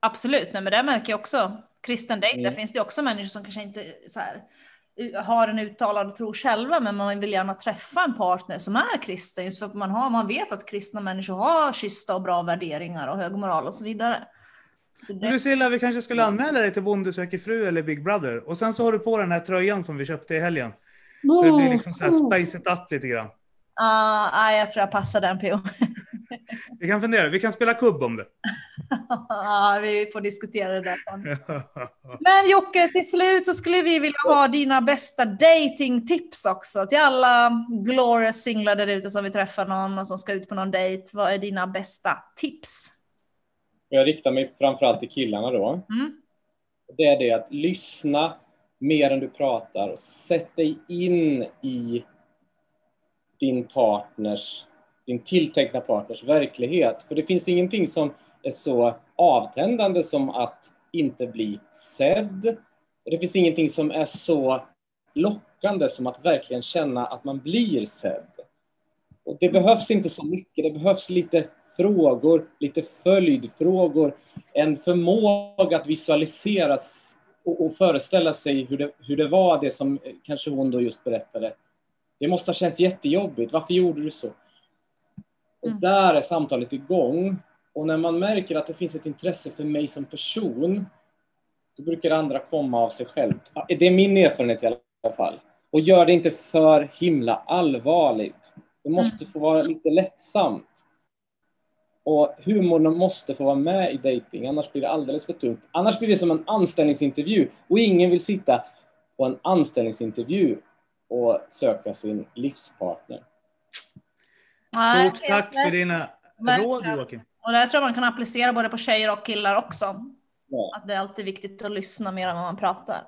Absolut, nej, men det märker jag också. Kristen date, Mm. där finns det också människor som kanske inte så här, har en uttalad tro själva, men man vill gärna träffa en partner som är kristen, just för att man, har, man vet att kristna människor har schyssta och bra värderingar och hög moral och så vidare. Så det, du Silla, vi kanske skulle anmäla dig till Bonde söker fru eller Big Brother. Och sen så har du på den här tröjan som vi köpte i helgen. Så det blir liksom så här spice it up lite grann. Ah, nej, jag tror jag passar den PO. [LAUGHS] Vi kan fundera, vi kan spela kubb om det. [LAUGHS] Ah, vi får diskutera det där. [LAUGHS] Men Jocke, till slut så skulle vi vilja ha dina bästa datingtips också till alla glorious singlar där ute som vill träffa någon och som ska ut på någon dejt. Vad är dina bästa tips? Jag riktar mig framförallt till killarna då. Mm. Det är det att lyssna mer än du pratar. Sätt dig in i din partners, din tilltänkta partners verklighet. För det finns ingenting som är så avtändande som att inte bli sedd. Det finns ingenting som är så lockande som att verkligen känna att man blir sedd. Och det behövs inte så mycket, det behövs lite frågor, lite följdfrågor, en förmåga att visualisera och, och föreställa sig hur det, hur det var, det som kanske hon då just berättade. Det måste ha känts jättejobbigt, varför gjorde du så? Och Mm. där är samtalet igång. Och när man märker att det finns ett intresse för mig som person, då brukar andra komma av sig självt. Det är min erfarenhet i alla fall. Och gör det inte för himla allvarligt. Det måste få vara lite lättsamt. Och humorn måste få vara med i dating, annars blir det alldeles för tungt. Annars blir det som en anställningsintervju och ingen vill sitta på en anställningsintervju och söka sin livspartner. Nej, Stort tack för dina råd Joakim. Och det här tror jag man kan applicera både på tjejer och killar också. Ja. Att det är alltid viktigt att lyssna mer än vad man pratar.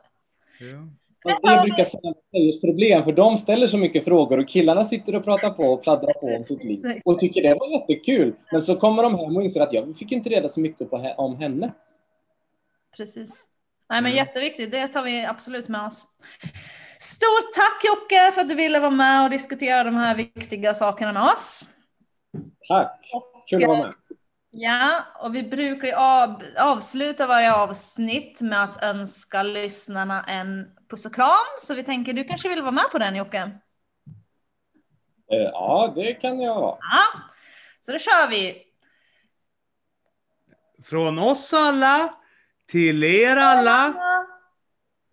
Ja. Det brukar säga tjejers problem, för de ställer så mycket frågor och killarna sitter och pratar på och pladdrar på om sitt liv och tycker det var jättekul. Men så kommer de hem och inser att jag fick inte reda så mycket om henne. Precis. Nej men Mm. jätteviktigt, det tar vi absolut med oss. Stort tack Jocke för att du ville vara med och diskutera de här viktiga sakerna med oss. Tack! Kul att vara med. Ja, och vi brukar ju av, avsluta varje avsnitt med att önska lyssnarna en puss och kram. Så vi tänker, du kanske vill vara med på den Jocke? Eh, Ja, det kan jag vara. Ja, så då kör vi. Från oss alla till er alla.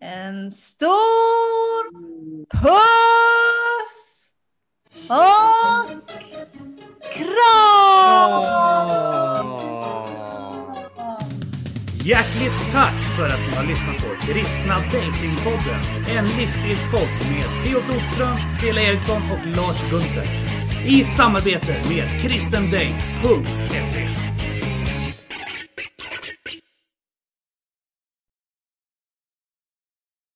En stor puss och kram! Hjärtligt tack för att ni har lyssnat på Kristna Datingpodden. En livsstilspodd med Theo Flodström, Cela Eriksson och Lars Gunther. I samarbete med kristendate.se